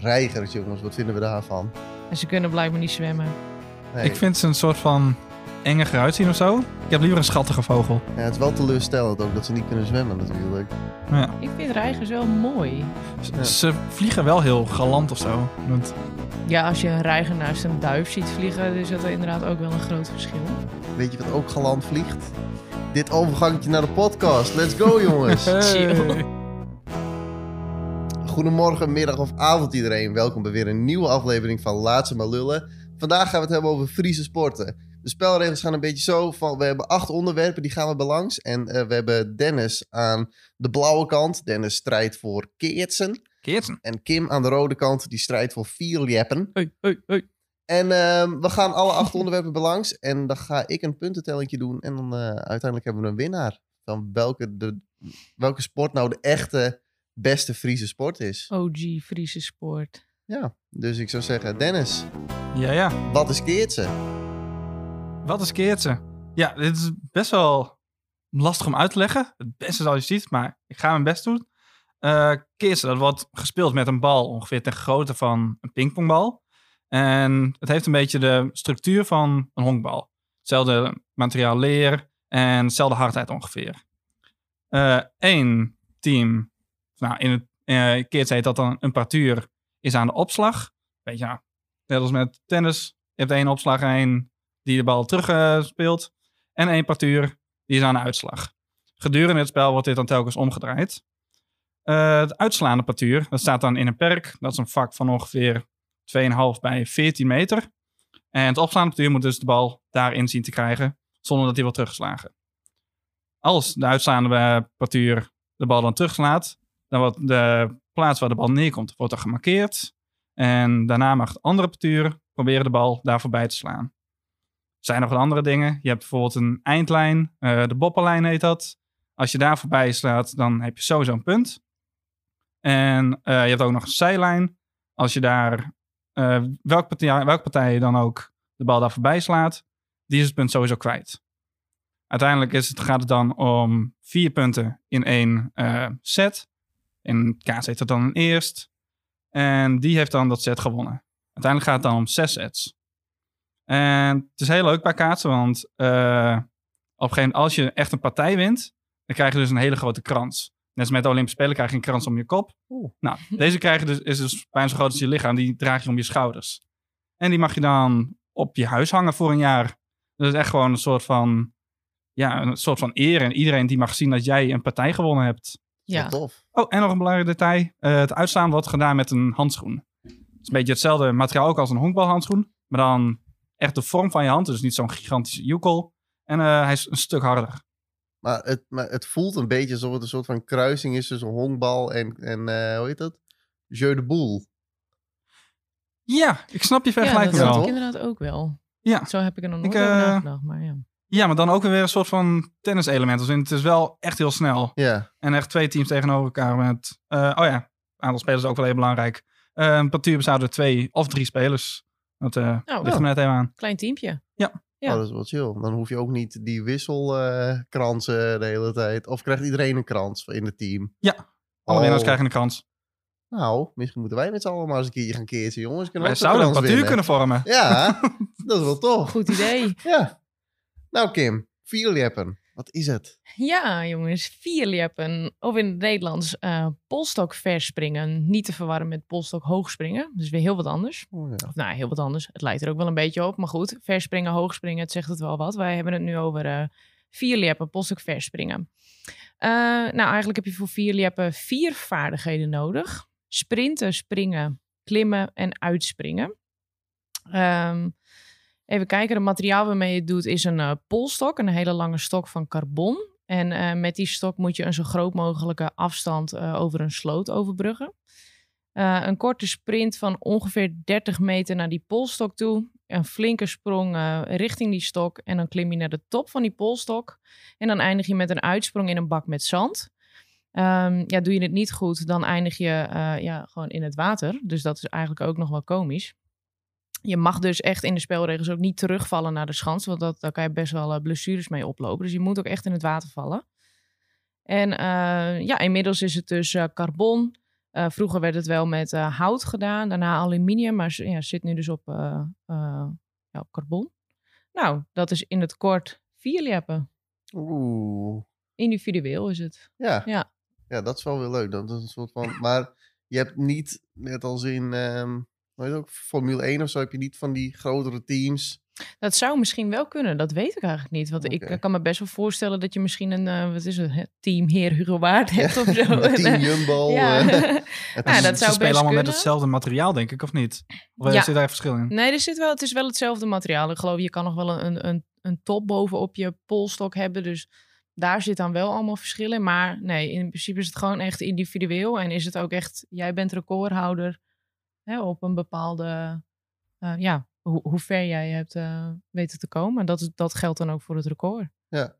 Reigers, jongens, wat vinden we daarvan? En ze kunnen blijkbaar niet zwemmen. Nee, Ik vind ze een soort van enge eruit zien of zo. Ik heb liever een schattige vogel. ja, het is wel teleurstellend ook dat ze niet kunnen zwemmen natuurlijk. Ja. Ik vind reigers wel mooi. Z- Ja. Ze vliegen wel heel galant of zo. Want, Ja, als je een reiger naast een duif ziet vliegen, is dat inderdaad ook wel een groot verschil. Weet je wat ook galant vliegt? Dit overgangetje naar de podcast. Let's go, jongens. Chill. Goedemorgen, middag of avond iedereen. Welkom bij weer een nieuwe aflevering van Laat ze maar lullen. Vandaag gaan we het hebben over Friese sporten. De spelregels gaan een beetje zo van, we hebben acht onderwerpen, die gaan we belangs. En eh, we hebben Dennis aan de blauwe kant. Dennis strijdt voor keertsen. Keertsen. En Kim aan de rode kant, die strijdt voor vierljeppen. Hoi, hoi, hoi. En ehm, we gaan alle acht onderwerpen belangs. En dan ga ik een puntentellingje doen. En dan eh, uiteindelijk hebben we een winnaar. Van welke, de, welke sport nou de echte beste Friese sport is. OG Friese sport. Ja, dus ik zou zeggen, Dennis, Ja, ja. wat is keertsen? Wat is keertsen? Ja, dit is best wel lastig om uit te leggen. Het beste zoals je ziet, maar ik ga mijn best doen. Eh keertsen, dat wordt gespeeld met een bal ongeveer ten grootte van een pingpongbal. En het heeft een beetje de structuur van een honkbal. Hetzelfde materiaal leer en hetzelfde hardheid ongeveer. Eén team, nou in het uh, dat dan een partuur, is aan de opslag. Weet je, nou, net als met tennis. Je hebt één opslag, één die de bal terug speelt. En één partuur, die is aan de uitslag. Gedurende het spel wordt dit dan telkens omgedraaid. Eh, het uitslaande partuur, dat staat dan in een perk. Dat is een vak van ongeveer 2,5 bij 14 meter. En het opslaande partuur moet dus de bal daarin zien te krijgen, zonder dat hij wordt teruggeslagen. Als de uitslaande eh, partuur de bal dan terugslaat, dan wordt de plaats waar de bal neerkomt, wordt er gemarkeerd. En daarna mag de andere partuur proberen de bal daar voorbij te slaan. Er zijn nog wat andere dingen. Je hebt bijvoorbeeld een eindlijn, uh, de bopperlijn heet dat. Als je daar voorbij slaat, dan heb je sowieso een punt. En uh, je hebt ook nog een zijlijn. Als je daar, uh, welke, partij, welke partij dan ook de bal daar voorbij slaat, die is het punt sowieso kwijt. Uiteindelijk is het, gaat het dan om vier punten in één set. In kaas heet het dan een eerst. En die heeft dan dat set gewonnen. Uiteindelijk gaat het dan om zes sets. En het is heel leuk bij kaatsen, want uh, op een gegeven moment, als je echt een partij wint, dan krijg je dus een hele grote krans. Net als met de Olympische Spelen krijg je een krans om je kop. Oeh. Nou, deze krijg je dus, is dus bijna zo groot als je lichaam. Die draag je om je schouders. En die mag je dan op je huis hangen voor een jaar. Het is echt gewoon een soort van, ja, een soort van eer. En iedereen die mag zien dat jij een partij gewonnen hebt. Ja. tof. Oh, en nog een belangrijk detail. Uh, het uitslaan wordt gedaan met een handschoen. Het is een beetje hetzelfde materiaal ook als een honkbalhandschoen. Maar dan echt de vorm van je hand. Dus niet zo'n gigantische joekel. En uh, hij is een stuk harder. Maar het, maar het voelt een beetje alsof het een soort van kruising is tussen honkbal en, en uh, hoe heet dat? Jeu de boel. Ja, ik snap je vergelijking ja, dat wel. ik inderdaad ook wel. Ja. Zo heb ik er nog nooit ik, over nagedacht, maar ja. Ja, maar dan ook weer een soort van tenniselement. Dus het is wel echt heel snel. Ja. En echt twee teams tegenover elkaar met... Uh, oh ja, aantal spelers is ook wel heel belangrijk. Uh, een partuur bestaat uit twee of drie spelers. Dat uh, oh, ligt er net even aan. Klein teampje. Ja. Ja. Oh, dat is wel chill. Dan hoef je ook niet die wisselkransen uh, de hele tijd. Of krijgt iedereen een krans in het team? Ja, alle oh. winnaars krijgen een krans. Nou, misschien moeten wij met z'n allen maar eens een keertje gaan keertje, jongens. Wij zouden een partuur kunnen vormen. Ja, dat is wel tof. Goed idee. Ja. Nou, Kim, vierleppen. Wat is het? Ja, jongens, vierleppen. Of in het Nederlands uh, polstok verspringen. Niet te verwarren met polstok hoogspringen. Dus weer heel wat anders. Oh, ja. Of nou, heel wat anders. Het lijkt er ook wel een beetje op. Maar goed, verspringen, hoogspringen, het zegt het wel wat. Wij hebben het nu over uh, vierleppen, polstok verspringen. Uh, nou, eigenlijk heb je voor vierleppen vier vaardigheden nodig. Sprinten, springen, klimmen en uitspringen. Um, Even kijken, het materiaal waarmee je het doet is een uh, polstok, een hele lange stok van carbon. En uh, met die stok moet je een zo groot mogelijke afstand uh, over een sloot overbruggen. Een korte sprint van ongeveer 30 meter naar die polstok toe. Een flinke sprong richting die stok. En dan klim je naar de top van die polstok. En dan eindig je met een uitsprong in een bak met zand. Um, ja, doe je het niet goed, dan eindig je ja, gewoon in het water. Dus dat is eigenlijk ook nog wel komisch. Je mag dus echt in de spelregels ook niet terugvallen naar de schans, want dat, daar kan je best wel uh, blessures mee oplopen. Dus je moet ook echt in het water vallen. En uh, ja, inmiddels is het dus uh, carbon, Eh, vroeger werd het wel met eh, hout gedaan, daarna aluminium, maar ja, zit nu dus op, eh, eh, ja, op carbon. Nou, dat is in het kort vier liepen. Oeh. Individueel is het. Ja. Ja. Ja, dat is wel weer leuk. Dat is een soort van... Maar je hebt niet, net als in... ehm het ook, Formule 1 of zo, heb je niet van die grotere teams. Dat zou misschien wel kunnen, dat weet ik eigenlijk niet. Want ik kan me best wel voorstellen dat je misschien een, eh, wat is het, hè, team Heer Hugo Waard hebt of zo. Team Jumbo. ja. Nou, is- dat Ze zou spelen best allemaal met hetzelfde materiaal, denk ik, of niet? Of eh, Ja. zit daar verschil in? Nee, er zit wel, het is wel hetzelfde materiaal. Ik geloof, je kan nog wel een, een, een top bovenop je polstok hebben. Dus daar zit dan wel allemaal verschil in. Maar nee, in principe is het gewoon echt individueel. En is het ook echt, jij bent recordhouder hè, op een bepaalde, eh, ja, hoe, hoe ver jij hebt eh, weten te komen. En dat, is- dat geldt dan ook voor het record. Ja.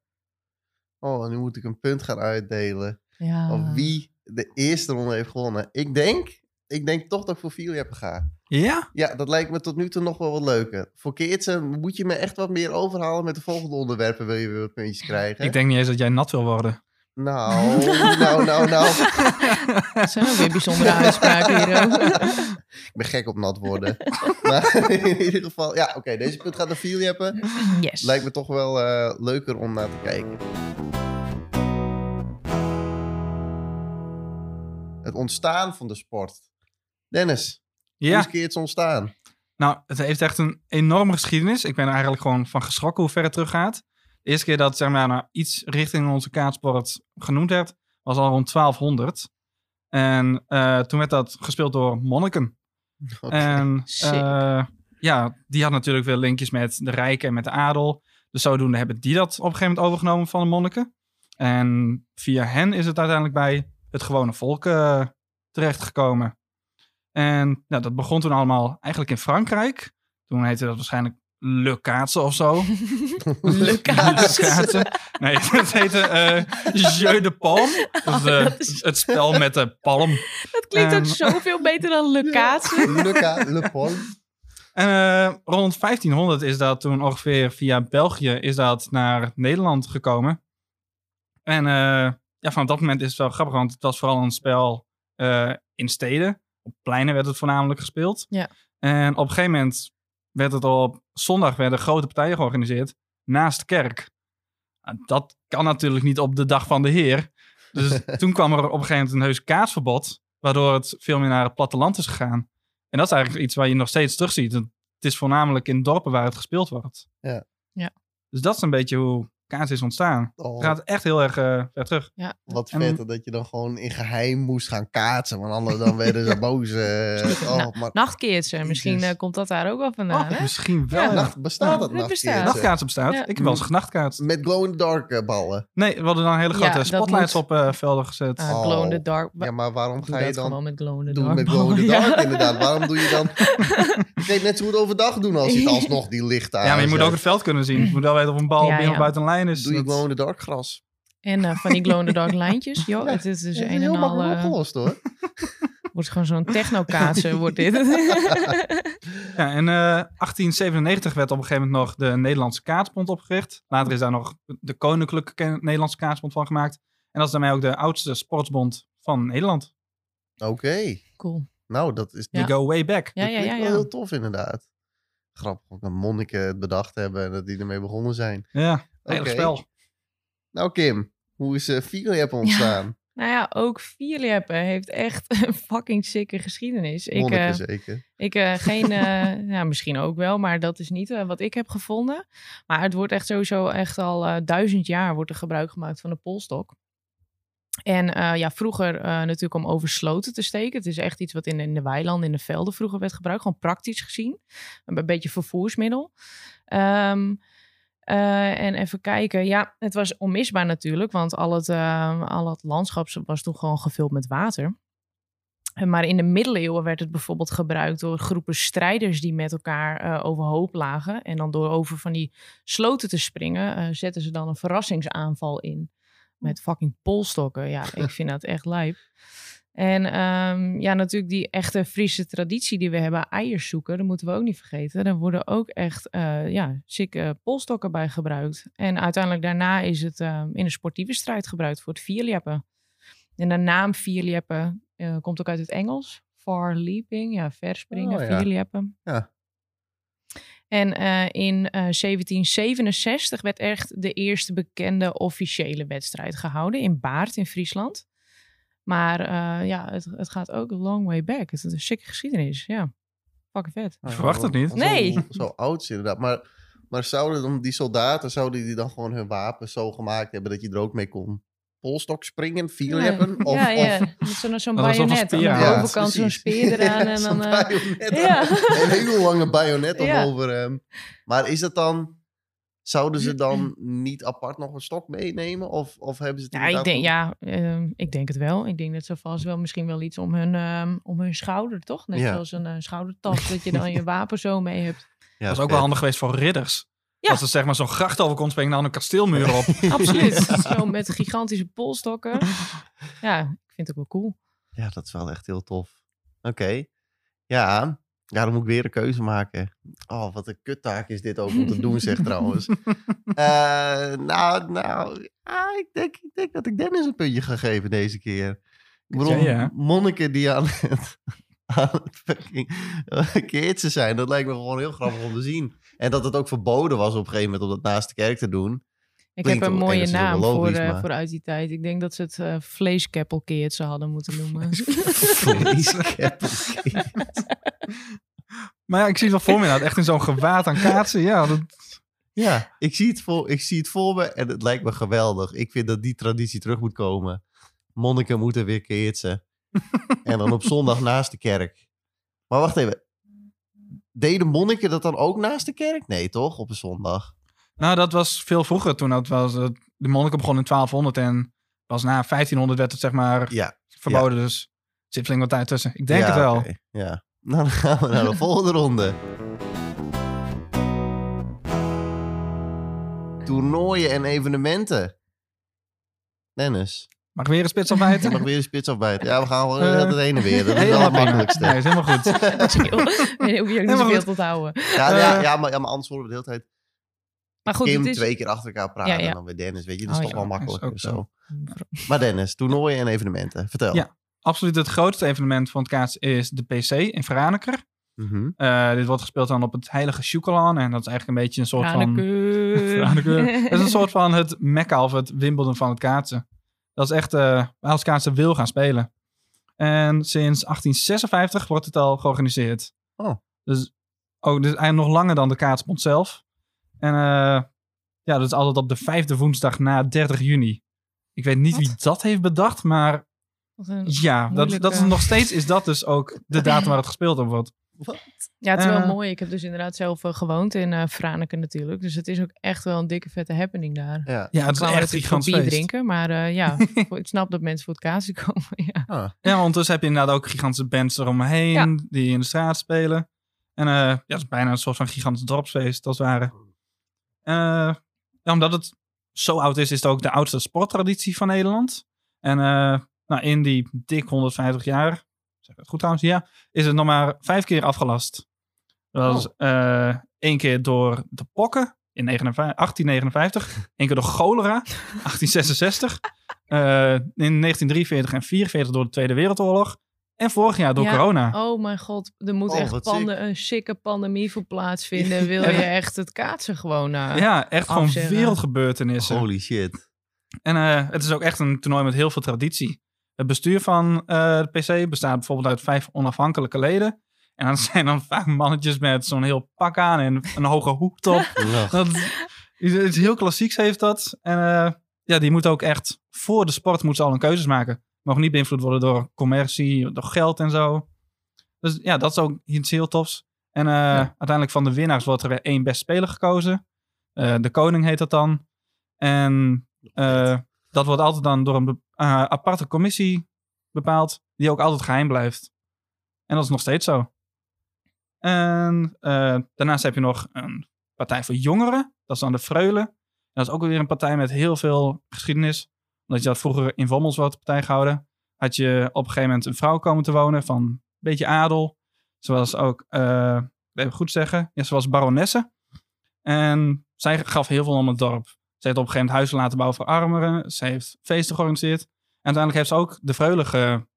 Oh, nu moet ik een punt gaan uitdelen. Ja. Of wie de eerste ronde heeft gewonnen. Ik denk, ik denk toch dat ik voor Filiappen ga. Ja? Ja, dat lijkt me tot nu toe nog wel wat leuker. Voor Keertsen moet je me echt wat meer overhalen met de volgende onderwerpen. Wil je weer wat puntjes krijgen? Ik denk niet eens dat jij nat wil worden. Nou, nou, nou, nou. Dat zijn ook weer bijzondere uitspraken hier ook. ik ben gek op nat worden. maar in ieder geval, ja, oké. deze punt gaat naar Filiappen. Yes. Lijkt me toch wel eh, leuker om naar te kijken. Het ontstaan van de sport. Dennis, hoe Ja, is Keerts ontstaan? nou, het heeft echt een enorme geschiedenis. Ik ben er eigenlijk gewoon van geschrokken hoe ver het teruggaat. De eerste keer dat zeg maar, nou, iets richting onze kaartsport genoemd werd, was al rond 1200. En eh, toen werd dat gespeeld door monniken. En eh, ja, die had natuurlijk weer linkjes met de rijken en met de adel. Dus zodoende hebben die dat op een gegeven moment overgenomen van de monniken. En via hen is het uiteindelijk bij het gewone volk eh, terechtgekomen. En nou, dat begon toen allemaal eigenlijk in Frankrijk. Toen heette dat waarschijnlijk Le Kaatsen of zo. Le Kaatsen. Kaatsen. Nee, het heette eh Jeu de Palm. Dus Oh, is- het spel met de palm. Dat klinkt ook Ehm. zoveel beter dan Le Kaatsen. Luca Le Pont. En eh, rond 1500 is dat toen ongeveer via België is dat naar Nederland gekomen. En eh, ja, vanaf dat moment is het wel grappig, want het was vooral een spel eh, in steden. Op pleinen werd het voornamelijk gespeeld. Ja. En op een gegeven moment werd het op zondag werden grote partijen georganiseerd naast de kerk. Nou, dat kan natuurlijk niet op de dag van de Heer. Dus toen kwam er op een gegeven moment een heus kaatsverbod, waardoor het veel meer naar het platteland is gegaan. En dat is eigenlijk iets waar je nog steeds terugziet. Het is voornamelijk in dorpen waar het gespeeld wordt. Ja. Ja. Dus dat is een beetje hoe kaats is ontstaan. Oh, Het gaat echt heel erg eh, ver terug. wat en- vet dat je dan gewoon in geheim moest gaan kaatsen. Want anders dan werden ze boos. eh, oh, maar Nachtkeertsen, misschien eh, komt dat daar ook wel vandaan. Oh, hè? misschien wel. Ja, ja. nacht, bestaat dat Oh, nachtkeertsen? Nachtkaats bestaat. Ja. Ik heb wel eens genachtkaatst. Met glow-in-the-dark ballen. Nee, we hadden dan hele Ja, grote spotlights moet. op eh, velden gezet. Ah, Oh. glow in the dark. Ja, maar waarom Doe ga je dan... met glow in the Doe dark. het met glow in the dark, Ja. inderdaad. Waarom doe je dan... je kan je net zo goed overdag doen als je het alsnog die lichten aan ja, maar je moet ook het veld kunnen zien. Je moet wel weten of een bal Ja, binnen of ja. buiten een lijn is. Doe je Dat- glow in the dark gras. En eh, van die glow in the dark lijntjes. Joh, Ja, het is dus is een heel en al... makkelijk eh, opgelost hoor. wordt gewoon zo'n technokaatsen, wordt dit. Ja, eh, 1897 werd op een gegeven moment nog de Nederlandse Kaatsbond opgericht. Later is daar nog de Koninklijke Ke- Nederlandse Kaatsbond van gemaakt. En dat is daarmee ook de oudste sportsbond van Nederland. Oké. cool. Nou, dat is Ja. Go way back. Ja, dat ja, ja. wel ja. heel tof inderdaad. Grappig ook dat monniken het bedacht hebben en dat die ermee begonnen zijn. Ja, Oké. spel. Nou Kim, hoe is uh, ontstaan? Nou ja, ook Vierleppen heeft echt een fucking sikke geschiedenis. Ik, eh, zeker. Ik eh, geen, eh, ja, misschien ook wel, maar dat is niet wat ik heb gevonden. Maar het wordt echt sowieso echt al eh, duizend jaar wordt er gebruik gemaakt van de polstok. En eh, ja, vroeger eh, natuurlijk om over sloten te steken. Het is echt iets wat in, in de weilanden, in de velden vroeger werd gebruikt. Gewoon praktisch gezien. Een beetje vervoersmiddel. Ehm, eh, en even kijken. Ja, het was onmisbaar natuurlijk. Want al het, al het landschap was toen gewoon gevuld met water. Maar in de middeleeuwen werd het bijvoorbeeld gebruikt door groepen strijders die met elkaar eh, overhoop lagen. En dan door over van die sloten te springen, zetten ze dan een verrassingsaanval in. Met fucking polstokken. Ja, ik vind dat echt lijp. En ehm, ja, natuurlijk die echte Friese traditie die we hebben, eiers zoeken, dat moeten we ook niet vergeten. Daar worden ook echt, eh ja, sikke polstokken bij gebruikt. En uiteindelijk daarna is het ehm, in een sportieve strijd gebruikt voor het vierleppen. En de naam vierleppen Eh, komt ook uit het Engels. Far leaping, ja, verspringen, Oh, ja. vierleppen. Ja. En eh, in eh, 1767 werd echt de eerste bekende officiële wedstrijd gehouden in Baart in Friesland. Maar eh, ja, het, het gaat ook a long way back. Het is een sikke geschiedenis, ja. Fucking vet. Nou, verwacht het niet. Zo, Nee. Zo oud is inderdaad. Maar, maar zouden dan die soldaten, zouden die dan gewoon hun wapens zo gemaakt hebben dat je er ook mee kon polstok springen, vierleppen? Of, ja, ja. of Met zo'n bajonet. Aan speer de. Ja, bovenkant zo'n speer eraan. en dan, eh, ja. Een hele lange bajonet Ja. over hem. Maar is dat dan... Zouden ze dan niet apart nog een stok meenemen? Of, of hebben ze het Ja, ik denk, ja ehm, ik denk het wel. Ik denk dat ze vast wel misschien wel iets om hun, ehm, om hun schouder, toch? Net Ja. zoals een eh, schoudertas, dat je dan je wapen zo mee hebt. Ja, Dat is ook wel handig geweest voor ridders. Ja. Als ze zeg maar zo'n gracht over kon springen en dan een kasteelmuur op. Absoluut. zo met gigantische polstokken. Ja, ik vind het ook wel cool. Ja, dat is wel echt heel tof. Oké. Ja. ja, dan moet ik weer een keuze maken. Oh, wat een kuttaak is dit ook om te doen, zeg trouwens. Eh, nou, nou ah, ik, denk, ik denk dat ik Dennis een puntje ga geven deze keer. Ik bedoel, Ja, ja. monniken die aan het, aan het fucking keertje zijn, dat lijkt me gewoon heel grappig om te zien. En dat het ook verboden was op een gegeven moment om dat naast de kerk te doen. Ik Klinkt heb een mooie naam voor, eh, maar- voor uit die tijd. Ik denk dat ze het uh, hadden moeten noemen. Vleeskeppelkeer. Maar ja, ik zie het wel voor me inderdaad. Echt in zo'n gewaad aan kaatsen. Ja, dat, Ja, ik zie, het voor, ik zie het voor me en het lijkt me geweldig. Ik vind dat die traditie terug moet komen. Monniken moeten weer keertsen. en dan op zondag naast de kerk. Maar wacht even. Deden monniken dat dan ook naast de kerk? Nee, toch? Op een zondag. nou, dat was veel vroeger toen. Dat was, eh, de monniken begonnen in 1200 en pas na 1500 werd het zeg maar Ja. verboden. Dus zit flink wat tijd tussen. Ik denk Ja, het wel. Ja. Nou, dan gaan we naar de volgende ronde. Toernooien en evenementen. Dennis, Mag ik weer een spits je afbijten? mag weer een spits afbijten. Ja, we gaan gewoon Eh, uh, heen en weer. Dat is wel Helemaal het makkelijkste. Nee, is helemaal goed. Nee, hoef je ook niet zoveel te onthouden. Ja, ja, Eh, ja, maar, ja, maar anders horen we de hele tijd Maar goed, Kim het is... twee keer achter elkaar praten Ja, ja. en dan weer Dennis. Weet je, dat is Oh, toch ja, wel ook zo. Maar Dennis, toernooien en evenementen. Vertel. Ja. Absoluut het grootste evenement van het kaats is de PC in Franeker. Mhm. Eh, dit wordt gespeeld dan op het heilige Sjukelan. En dat is eigenlijk een beetje een soort van... Het is een soort van het mekka of het Wimbledon van het kaatsen. Dat is echt eh, waar als kaatsen wil gaan spelen. En sinds 1856 wordt het al georganiseerd. Oh. Dus, oh, dus eigenlijk nog langer dan de kaatsbond zelf. En eh, ja, dat is altijd op de vijfde woensdag na 30 juni. Ik weet niet Wat? wie dat heeft bedacht, maar ja, dat, Moeilijke- dat is nog steeds is dat dus ook de datum waar het gespeeld op wordt. Ja, het is wel Eh. mooi. Ik heb dus inderdaad zelf eh, gewoond in eh Franeker natuurlijk. Dus het is ook echt wel een dikke vette happening daar. Ja. Ja, het is echt gigantisch bier feest. drinken. Maar eh, ja, ik snap dat mensen voor het kaasje komen. ja. Ah. Ja, ondertussen heb je inderdaad ook gigantische bands eromheen Ja. die in de straat spelen. En eh, ja, het is bijna een soort van gigantisch dorpsfeest, als het ware. Eh, ja, omdat het zo oud is, is het ook de oudste sporttraditie van Nederland. En eh, nou, in die dik 150 jaar, zeg ik het goed trouwens, ja, is het nog maar vijf keer afgelast. Dat was eh, één keer door de pokken in 59 1859, één keer door cholera 1866, eh, in 1943 en 44 door de Tweede Wereldoorlog en vorig jaar door Ja. corona. Oh mijn god, er moet Oh, echt wat pande, een sikke pandemie voor plaatsvinden. Wil je echt het kaatsen gewoon uh, ja, echt gewoon afzeggen. wereldgebeurtenissen. Holy shit. En eh, het is ook echt een toernooi met heel veel traditie. Het bestuur van eh, de PC bestaat bijvoorbeeld uit vijf onafhankelijke leden. En dan zijn dan vaak mannetjes met zo'n heel pak aan en een hoge hoed op. Dat, iets heel klassieks heeft dat. En eh, ja, die moeten ook echt voor de sport moeten ze al een keuzes maken. Mogen niet beïnvloed worden door commercie, door geld en zo. Dus ja, dat is ook iets heel tofs. En eh, uiteindelijk van de winnaars wordt er één best speler gekozen. De koning heet dat dan. En dat wordt altijd dan door een eh, aparte commissie bepaald, die ook altijd geheim blijft. En dat is nog steeds zo. En eh, daarnaast heb je nog een partij voor jongeren. Dat is dan de Freulen. Dat is ook weer een partij met heel veel geschiedenis. Omdat je dat vroeger in Wommels wordt partij gehouden. Had je op een gegeven moment een vrouw komen te wonen van een beetje adel. Zoals ook, eh even goed zeggen, ja, zoals baronesse. En zij gaf heel veel om het dorp. Ze heeft op een gegeven moment huizen laten bouwen voor armeren. Ze heeft feesten georganiseerd. En uiteindelijk heeft ze ook de Freulen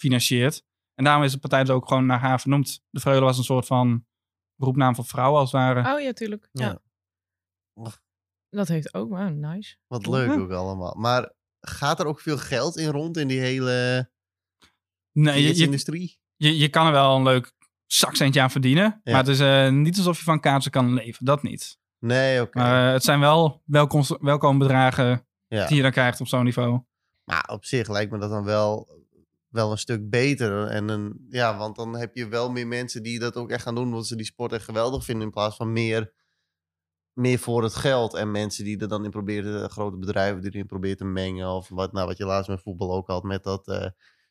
financiert. En daarom is de partij dus ook gewoon naar haar vernoemd. De Freule was een soort van roepnaam van vrouwen als het ware. Oh ja, tuurlijk. Ja. Dat heeft ook, wow, nice. Wat leuk ook allemaal. Maar gaat er ook veel geld in rond in die hele nee, je, je, industrie? je, je kan er wel een leuk zakcentje aan verdienen. Ja. Maar het is eh, niet alsof je van kaarten kan leven. Dat niet. Nee, oké. Maar eh, het zijn wel welkom, welkome bedragen Ja. die je dan krijgt op zo'n niveau. Maar op zich lijkt me dat dan wel, wel een stuk beter. En een, ja, want dan heb je wel meer mensen die dat ook echt gaan doen, omdat ze die sport echt geweldig vinden, in plaats van meer, meer voor het geld. En mensen die er dan in proberen, eh, grote bedrijven die erin proberen te mengen. Of wat, nou, wat je laatst met voetbal ook had, met dat eh,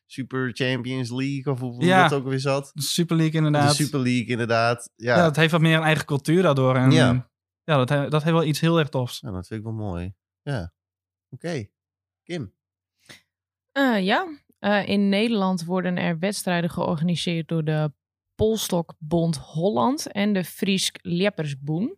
Super Champions League, of hoe Ja. dat ook weer zat. De Super League De inderdaad. Super League, inderdaad. Ja, Ja, het heeft wat meer een eigen cultuur daardoor. En, Ja. Ja. dat, dat heeft wel iets heel erg tofs. Nou, dat vind ik wel mooi. Ja. Oké. Kim. Eh, ja, Eh, in Nederland worden er wedstrijden georganiseerd door de Polstokbond Holland en de Friesk Leppersboen.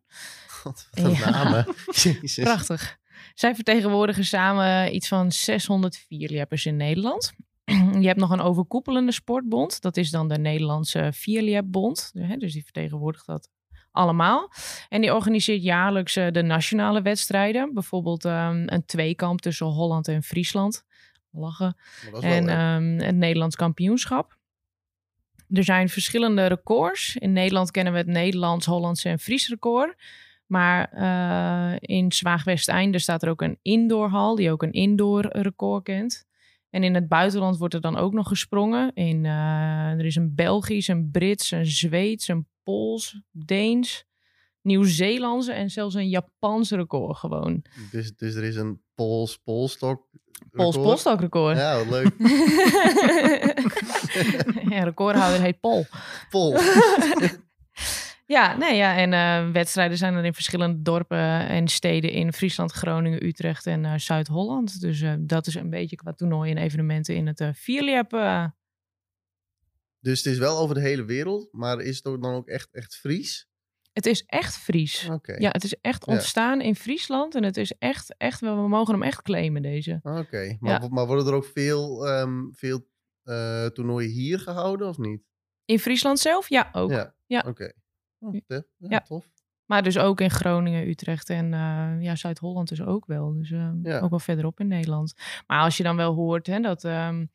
God, wat een Ja. namen. Jezus. Prachtig. Zij vertegenwoordigen samen iets van 600 vierliepers in Nederland. Je hebt nog een overkoepelende sportbond. Dat is dan de Nederlandse Vierliepbond. Hè, Dus die vertegenwoordigt dat allemaal. En die organiseert jaarlijks eh, de nationale wedstrijden. Bijvoorbeeld ehm, een tweekamp tussen Holland en Friesland. Lachen. Wel En ehm, het Nederlands kampioenschap. Er zijn verschillende records. In Nederland kennen we het Nederlands, Hollandse en Fries record. Maar eh, in Zwaagwesteinde staat er ook een indoorhal die ook een indoor record kent. En in het buitenland wordt er dan ook nog gesprongen. In, eh, er is een Belgisch, een Brits, een Zweeds, een Pools, Deens, Nieuw-Zeelandse en zelfs een Japans record gewoon. Dus, dus er is een Pools Polstok. Pools polstok record. Ja, wat leuk. ja, recordhouder heet Pol. Pol. Ja, nee, ja, en eh, wedstrijden zijn er in verschillende dorpen en steden in Friesland, Groningen, Utrecht en eh, Zuid-Holland. Dus eh, dat is een beetje qua toernooien en evenementen in het Vierliep. eh. Dus het is wel over de hele wereld, maar is het ook dan ook echt, echt Fries? het is echt Fries. Ja, het is echt Ja. ontstaan in Friesland en het is echt, echt, we mogen hem echt claimen deze. Oké. Maar, Ja. maar worden er ook veel, ehm, veel eh, toernooien hier gehouden of niet? In Friesland zelf? Ja, ook. Ja. Ja. Oké. Oh, ja, tof. Maar dus ook in Groningen, Utrecht en eh, ja, Zuid-Holland dus ook wel. Dus eh, Ja. ook wel verderop in Nederland. Maar als je dan wel hoort hè, dat ehm,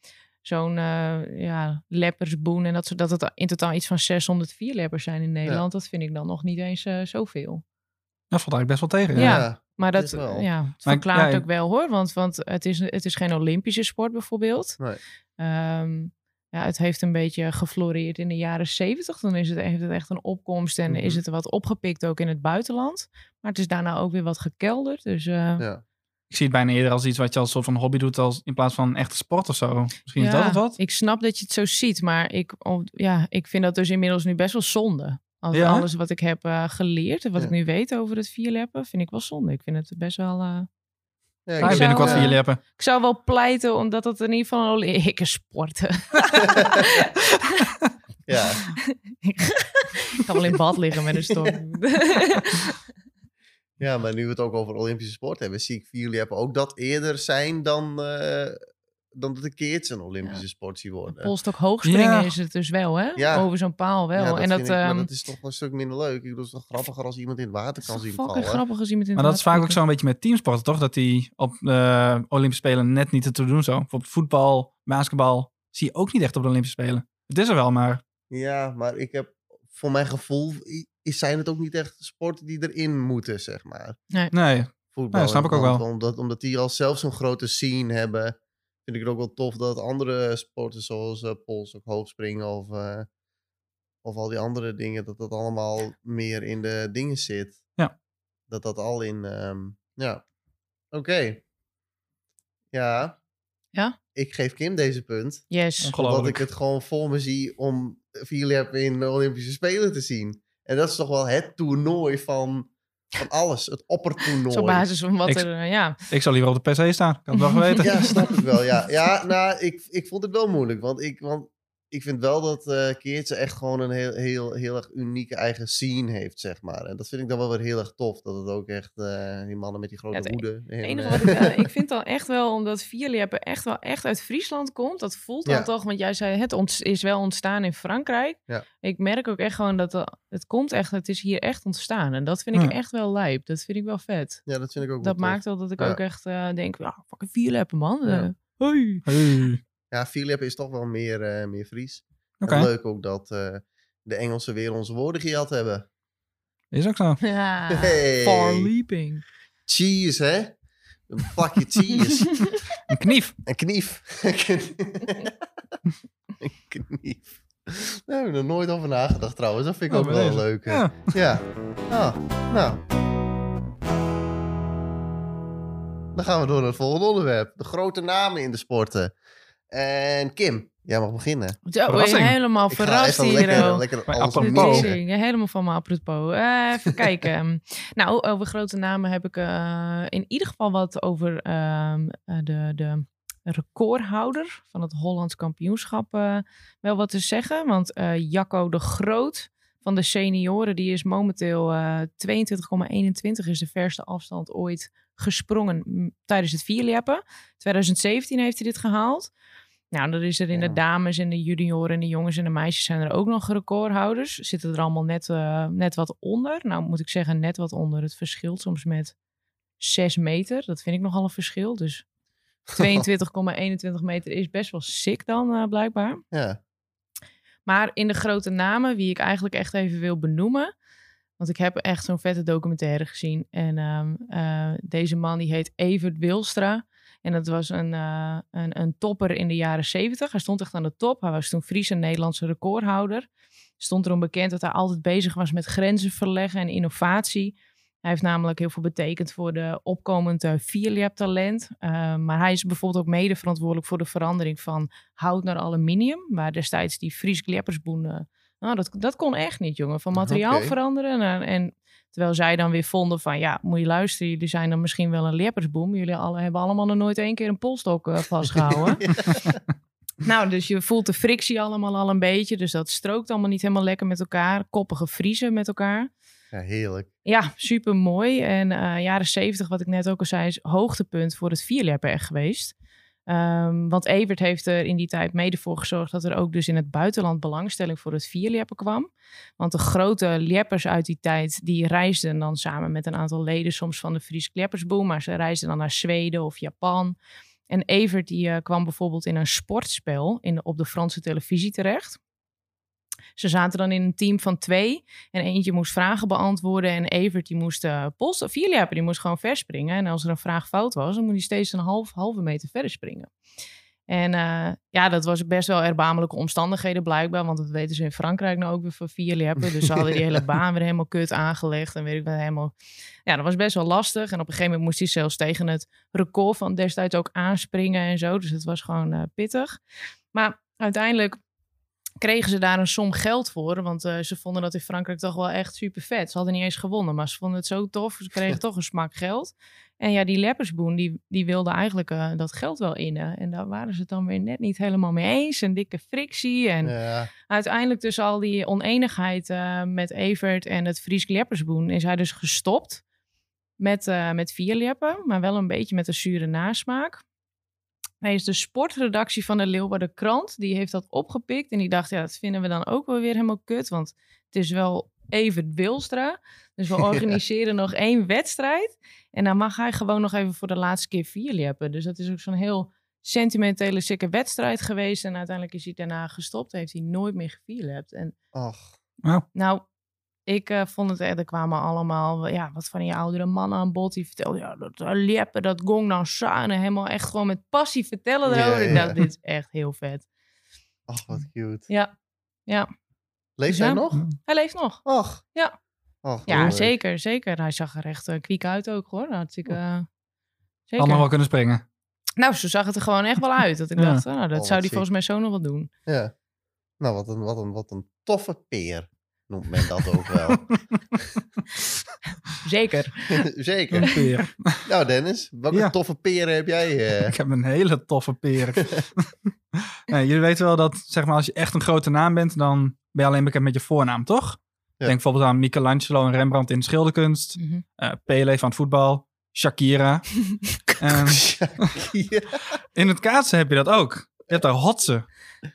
zo'n eh, ja, leppersboen en dat, soort- dat het in totaal iets van 604 leppers zijn in Nederland, dat vind ik dan nog niet eens eh, zoveel. Dat valt eigenlijk best wel tegen. Ja. Maar dat is wel. ja, het Maar- verklaart ja, ook wel hoor, want, want het, is, het is geen Olympische sport bijvoorbeeld. Nee. Ehm, ja, het heeft een beetje gefloreerd in de jaren zeventig. Dan is het, heeft het echt een opkomst en Mhm. is het wat opgepikt ook in het buitenland. Maar het is daarna ook weer wat gekelderd. Dus eh, Ja. Ik zie het bijna eerder als iets wat je als soort van hobby doet als, in plaats van een echte sport of zo. Misschien is dat het wat? ik snap dat je het zo ziet, maar ik, oh, ja, ik vind dat dus inmiddels nu best wel zonde. Als Ja? Alles wat ik heb eh, geleerd en wat Ja. ik nu weet over het vierleppen, vind ik wel zonde. Ik vind het best wel... eh, Ja, je zou, binnenkort jullie hebben. Ik zou wel pleiten omdat het in ieder geval een Olympische sporten. ja. ik ga wel in bad liggen met een stok. Ja, maar nu we het ook over Olympische sport hebben, zie ik voor jullie hebben ook dat eerder zijn dan, eh, dan dat de kids een Olympische sport zien worden. Polstok hoogspringen Ja. is het dus wel, hè? Ja. Over zo'n paal wel. Ja, en dat, ik- maar ehm, dat is toch een stuk minder leuk. Ik bedoel, het is toch grappiger als iemand in het water kan zien vallen. grappig als iemand in Maar dat is vaak ook water zo'n beetje met teamsporten, toch? Dat die op de Olympische Spelen net niet te doen zo. Bijvoorbeeld voetbal, basketbal, zie je ook niet echt op de Olympische Spelen. Het is er wel, maar Ja, maar ik heb voor mijn gevoel is, zijn het ook niet echt sporten die erin moeten, zeg maar. nee. Voetbal. Ja, snap ik ook wel. Omdat, omdat die al zelf zo'n grote scene hebben, vind ik het ook wel tof dat andere sporten zoals eh pols of hoogspringen of, eh, of al die andere dingen, dat dat allemaal meer in de dingen zit. Ja. Dat dat al in, ehm, ja. Oké. Ja. Ja? Ik geef Kim deze punt. Yes. Omdat ik het gewoon voor me zie om Philippe in de Olympische Spelen te zien. En dat is toch wel het toernooi van, van alles. Het oppertoernooi. Op basis van wat Ik- er, eh, ja. Ik zou liever op de PC staan. Ik had het wel geweten. Ja, snap ik wel. Ja, ja nou, ik, ik vond het wel moeilijk. Want, ik, want ik vind wel dat eh Keertje echt gewoon een heel, heel, heel erg unieke eigen scene heeft, zeg maar. En dat vind ik dan wel weer heel erg tof. Dat het ook echt, eh, die mannen met die grote Ja, het e- hoeden. Het enige wat ik, eh, ik vind dan echt wel, omdat Vierliappen echt wel echt uit Friesland komt. Dat voelt dan Ja. toch, want jij zei het ont- is wel ontstaan in Frankrijk. Ja. Ik merk ook echt gewoon dat het komt echt, het is hier echt ontstaan. En dat vind ik Ja. echt wel lijp. Dat vind ik wel vet. Ja, dat vind ik ook Dat wel maakt wel dat ik Ja. ook echt eh, denk, ja, fucking Vierliappen man. Ja. Eh, hoi. Hey. Ja, Philip is toch wel meer, eh, meer Fries. Leuk ook dat eh, de Engelsen weer onze woorden gejat hebben. is ook zo. Ja, Hey. far leaping. Cheese, hè? Een pakje cheese. Een knief. Een knief. een knief. Daar heb ik nog nooit over nagedacht trouwens. Dat vind ik Oh, ook wel deze. leuk. hè. Ja. Ja. Ah, nou. Dan gaan we door naar het volgende onderwerp. De grote namen in de sporten. En Kim, jij mag beginnen. Zo, Verrassing. helemaal Ik ga verrast even hier. lekker, oh. lekker alles helemaal van me apropos. Eh, even kijken. Nou, over grote namen heb ik eh, in ieder geval wat over ehm, eh, de, de recordhouder van het Hollands kampioenschap wel wat te zeggen. Want eh, Jacco de Groot van de senioren, die is momenteel eh 22,21 is de verste afstand ooit gesprongen tijdens het vierleppen. 2017 heeft hij dit gehaald. Nou, dan is er in de dames en de junioren en de jongens en de meisjes zijn er ook nog recordhouders. Zitten er allemaal net, eh, net wat onder. Nou, moet ik zeggen, net wat onder. Het verschilt soms met 6 meter. Dat vind ik nogal een verschil. Dus 22,21 meter is best wel sick dan, eh, blijkbaar. Ja. Maar in de grote namen, wie ik eigenlijk echt even wil benoemen. Want ik heb echt zo'n vette documentaire gezien. En ehm, eh, deze man die heet Evert Wilstra. En dat was een, eh, een, een topper in de jaren zeventig. Hij stond echt aan de top. Hij was toen Friese Nederlandse recordhouder. Stond erom bekend dat hij altijd bezig was met grenzen verleggen en innovatie. Hij heeft namelijk heel veel betekend voor de opkomend uh, vierlap-talent. Uh, maar hij is bijvoorbeeld ook mede verantwoordelijk voor de verandering van hout naar aluminium. Waar destijds die Fries Kleppersboen... Uh, nou, dat, dat kon echt niet, jongen. Van materiaal veranderen. En, en terwijl zij dan weer vonden van... Ja, moet je luisteren. Jullie zijn dan misschien wel een leppersboom. Jullie alle, hebben allemaal nog nooit één keer een polstok uh, vastgehouden. Nou, dus je voelt de frictie allemaal al een beetje. Dus dat strookt allemaal niet helemaal lekker met elkaar. Koppige vriezen met elkaar. Ja, heerlijk. Ja, super mooi. En uh, jaren zeventig, wat ik net ook al zei, is hoogtepunt voor het vierleppen echt geweest. Um, want Evert heeft er in die tijd mede voor gezorgd dat er ook dus in het buitenland belangstelling voor het vierleppen kwam. Want de grote leppers uit die tijd, die reisden dan samen met een aantal leden soms van de Fries Kleppersboom. Maar ze reisden dan naar Zweden of Japan. En Evert die uh, kwam bijvoorbeeld in een sportspel in op de Franse televisie terecht. Ze zaten dan in een team van twee. En eentje moest vragen beantwoorden. En Evert die moest uh, polsen. Vierleppen, die moest gewoon verspringen. En als er een vraag fout was, dan moest hij steeds een half, halve meter verder springen. En uh, ja, dat was best wel erbarmelijke omstandigheden blijkbaar. Want dat weten ze in Frankrijk nou ook weer voor vierleppen. Dus ze hadden die hele baan weer helemaal kut aangelegd. En weet ik wat helemaal... Ja, dat was best wel lastig. En op een gegeven moment moest hij zelfs tegen het record van destijds ook aanspringen en zo. Dus het was gewoon uh, pittig. Maar uiteindelijk kregen ze daar een som geld voor. Want uh, ze vonden dat in Frankrijk toch wel echt super vet. Ze hadden niet eens gewonnen, maar ze vonden het zo tof. Ze kregen toch een smak geld. En ja, die Leppersboen, die, die wilde eigenlijk uh, dat geld wel innen. En daar waren ze het dan weer net niet helemaal mee eens. Een dikke frictie. En Ja. uiteindelijk tussen al die oneenigheid uh, met Evert en het Fries Leppersboen... is hij dus gestopt met, met vierleppen. Maar wel een beetje met een zure nasmaak. Hij is de sportredactie van de Leeuwarden Krant. Die heeft dat opgepikt. En die dacht, ja, dat vinden we dan ook wel weer helemaal kut. Want het is wel even Wilstra. Dus we organiseren ja. nog één wedstrijd. En dan mag hij gewoon nog even voor de laatste keer vierleppen. Dus dat is ook zo'n heel sentimentele, sikke wedstrijd geweest. En uiteindelijk is hij daarna gestopt. Heeft hij nooit meer gevierlept. En Och. Nou, ik uh, vond het echt, er kwamen allemaal ja, wat van die oudere mannen aan bod. Die vertelden, ja, dat uh, leppen, dat gong dan samen. Helemaal echt gewoon met passie vertellen erover. Dacht, dit is echt heel vet. Och, wat cute. Ja, ja. Leeft Dus hij ja. nog? Hij leeft nog. Och. Ja. Och, Ja, leuk. zeker, zeker. Hij zag er echt uh, kwiek uit ook, hoor. Hartstikke... Uh, zeker. Allemaal wel kunnen springen. Nou, zo zag het er gewoon echt wel uit. Dat ik Ja. dacht, oh, nou, dat wat zou hij ziek. volgens mij zo nog wel doen. Ja. Nou, wat een, wat, een, wat een toffe peer noemt men dat ook wel. Zeker. Zeker. Een peer. Nou, Dennis, welke Ja. toffe peren heb jij? eh? Ik heb een hele toffe peer. nee, jullie weten wel dat zeg maar, als je echt een grote naam bent, dan ben je alleen bekend met je voornaam, toch? Denk bijvoorbeeld aan Michelangelo en Rembrandt in de schilderkunst. Mhm. eh Pele van het voetbal. Shakira. en Shakira. in het kaatsen heb je dat ook. Je hebt daar Hotse.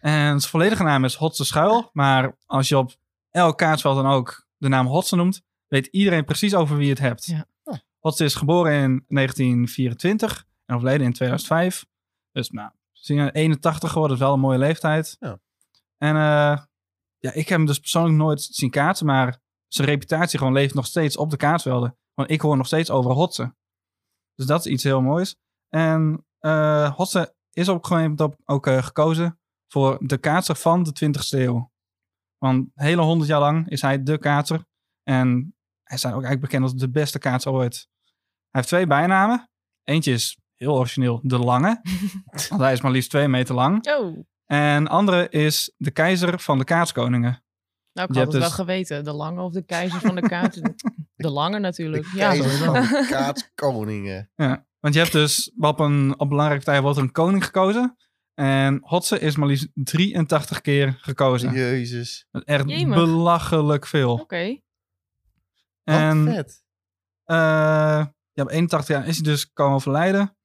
En zijn volledige naam is Hotse Schuil. Maar als je op elk kaatsveld dan ook de naam Hotse noemt, weet iedereen precies over wie het hebt. Ja. Oh. Hotse is geboren in 1924 en overleden in 2005. Dus nou, is hij 81 geworden, is wel een mooie leeftijd. Ja. En eh, ja, ik heb hem dus persoonlijk nooit zien kaatsen, maar zijn reputatie gewoon leeft nog steeds op de kaatsvelden. Want ik hoor nog steeds over Hotse. Dus dat is iets heel moois. En eh Hotse is op een gegeven moment ook, eh, gekozen voor de kaatser van de 20ste eeuw. Want hele honderd jaar lang is hij de kaatser. En hij staat ook eigenlijk bekend als de beste kaatser ooit. Hij heeft twee bijnamen. Eentje is heel origineel de Lange. want hij is maar liefst twee meter lang. Oh, En andere is de keizer van de kaatskoningen. nou ik Je had het wel dus- geweten. De lange of de keizer van de kaart. De lange natuurlijk. De Ja, keizer van de kaatskoningen. Ja, want je hebt dus op een op belangrijke tijd wordt er een koning gekozen. En Hotse is maar liefst 83 keer gekozen. Jezus. Dat is echt Jemig. belachelijk veel. Oké. En Wat vet. eh, ja, op 81 jaar is hij dus komen overlijden.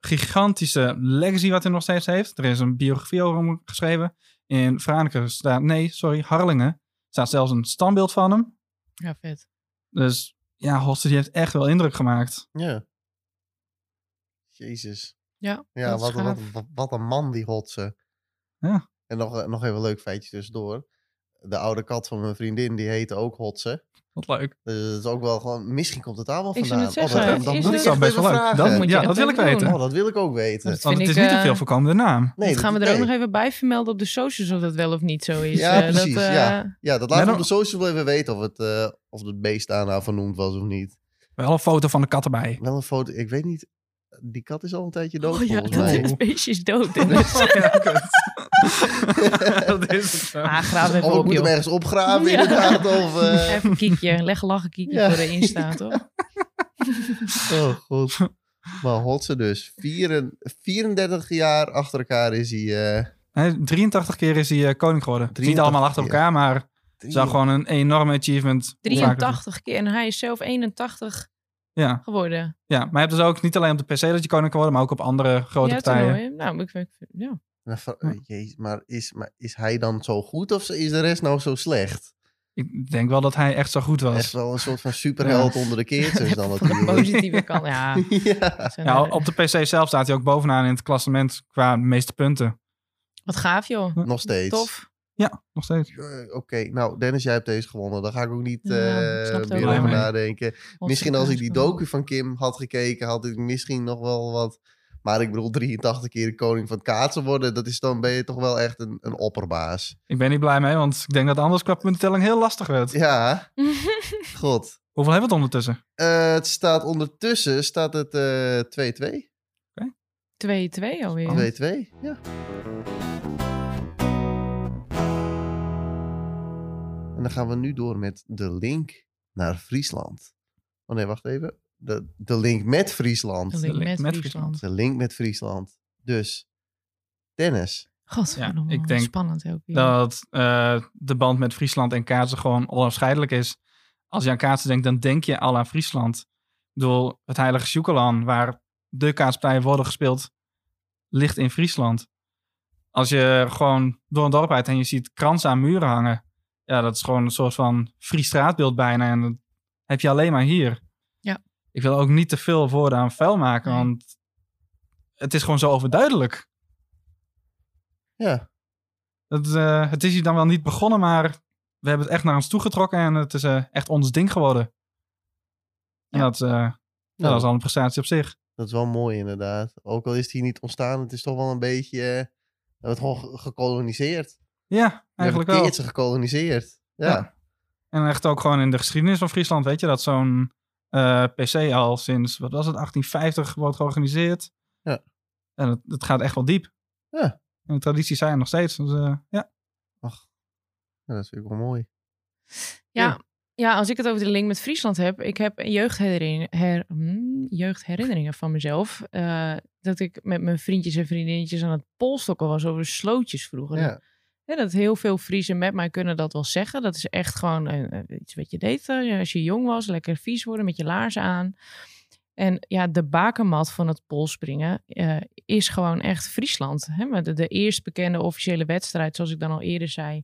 Gigantische legacy wat hij nog steeds heeft. Er is een biografie over hem geschreven. In Franeker staat, nee, sorry, Harlingen staat zelfs een standbeeld van hem. Ja, vet. Dus ja, Hotse die heeft echt wel indruk gemaakt. Ja. Jezus. Ja, Ja, wat, wat, wat, wat een man die hotse. Ja. En nog, nog even een leuk feitje tussendoor. De oude kat van mijn vriendin, die heette ook Hotse. Wat leuk. Dus het is ook wel gewoon... Misschien komt het daar wel Ik zou vandaan. zeggen, dat ik Dat echt is best wel leuk. vragen. Dat, Moet je ja, dat wil ik doen. weten. Oh, dat wil ik ook weten. Dat Want vind het ik, is niet een eh, veel voorkomende naam. Nee, dat gaan we er nee. ook nog even bij vermelden op de socials of dat wel of niet zo is. Ja, Eh, precies. Dat, eh, ja. ja, dat laten we dan- op de social wel even weten of het, eh, of het beest daar nou vernoemd was of niet. Wel een foto van de kat erbij. Wel een foto, ik weet niet. Die kat is al een tijdje dood Oh ja, volgens dat mij. het beestje is dood. dat is het zo. Ah, graaf even ik op, moet hem ergens opgraven Ja. inderdaad. Of, eh, Even een kiekje, leg een lachen kiekje Ja. voor de Insta, toch? Oh god. Maar Hotse dus. Vieren- 34 jaar achter elkaar is hij... eh Nee, 83 keer is hij eh, koning geworden. Niet 83 allemaal achter keer. elkaar, maar het is gewoon een enorme achievement. Hoe vaak het- 83 keer en hij is zelf 81 Ja, geworden. ja, maar je hebt dus ook niet alleen op de PC dat je koning kan worden, maar ook op andere grote ja, partijen. toernooi. Nou, ik vind, ja. Nou, Jezus, maar, is, maar is hij dan zo goed of is de rest nou zo slecht? Ik denk wel dat hij echt zo goed was. Echt wel een soort van superheld onder de keertjes dan natuurlijk. positieve kant, ja. ja. Ja, op de PC zelf staat hij ook bovenaan in het klassement qua meeste punten. Wat gaaf, joh. Nog steeds. Tof. Ja, nog steeds. Oké, nou Dennis, jij hebt deze gewonnen. Daar ga ik ook niet Ja, eh, meer over nadenken. Misschien als ik die docu van Kim had gekeken, had ik misschien nog wel wat... Maar ik bedoel, 83 keer de koning van het kaatsen worden, dat is dan ben je toch wel echt een, een opperbaas. Ik ben niet blij mee, want ik denk dat anders qua puntentelling heel lastig werd. Ja, god. Hoeveel hebben we het ondertussen? Eh, het staat ondertussen, staat het eh 2-2. 2-2 alweer. 2-2, ja. En dan gaan we nu door met de link naar Friesland. Oh nee, wacht even. De, de link met Friesland. De De link met met Friesland. De link met Friesland. Dus, Dennis. Godverdomme, Ja, ik denk spannend ook weer. Dat eh, de band met Friesland en kaatsen gewoon onafscheidelijk is. Als je aan kaatsen denkt, dan denk je al aan Friesland. Ik bedoel, het heilige Sjoekelan, waar de kaatspartijen worden gespeeld, ligt in Friesland. Als je gewoon door een dorp rijdt en je ziet kransen aan muren hangen. Ja, dat is gewoon een soort van Fries straatbeeld bijna. En dat heb je alleen maar hier. Ja. Ik wil ook niet te veel woorden aan vuil maken, Nee. want het is gewoon zo overduidelijk. Ja, Het, eh, het is hier dan wel niet begonnen, maar we hebben het echt naar ons toegetrokken en het is eh, echt ons ding geworden. En Ja. dat, eh, nou, dat is al een prestatie op zich. dat is wel mooi inderdaad. Ook al is het hier niet ontstaan, het is toch wel een beetje... we hebben het gewoon ge- gekoloniseerd. Ja, eigenlijk wel. Keertje gekoloniseerd. Ja. Ja. En echt ook gewoon in de geschiedenis van Friesland, weet je, dat zo'n eh, PC al sinds, wat was het, 1850 wordt georganiseerd. Ja. En het, het gaat echt wel diep. Ja. En de tradities zijn er nog steeds. Dus, eh, ja. Ja, dat is natuurlijk wel mooi. Ja, Ja, als ik het over de link met Friesland heb. Ik heb jeugdherinneringen, her, hmm, jeugdherinneringen van mezelf. eh, dat ik met mijn vriendjes en vriendinnetjes aan het polstokken was over slootjes vroeger. Ja. Dat heel veel Friesen met mij kunnen dat wel zeggen. Dat is echt gewoon eh, eh, iets wat je deed eh, als je jong was. Lekker vies worden met je laarzen aan. En ja, de bakermat van het polspringen is gewoon echt Friesland. Hè? De, de eerst bekende officiële wedstrijd, zoals ik dan al eerder zei,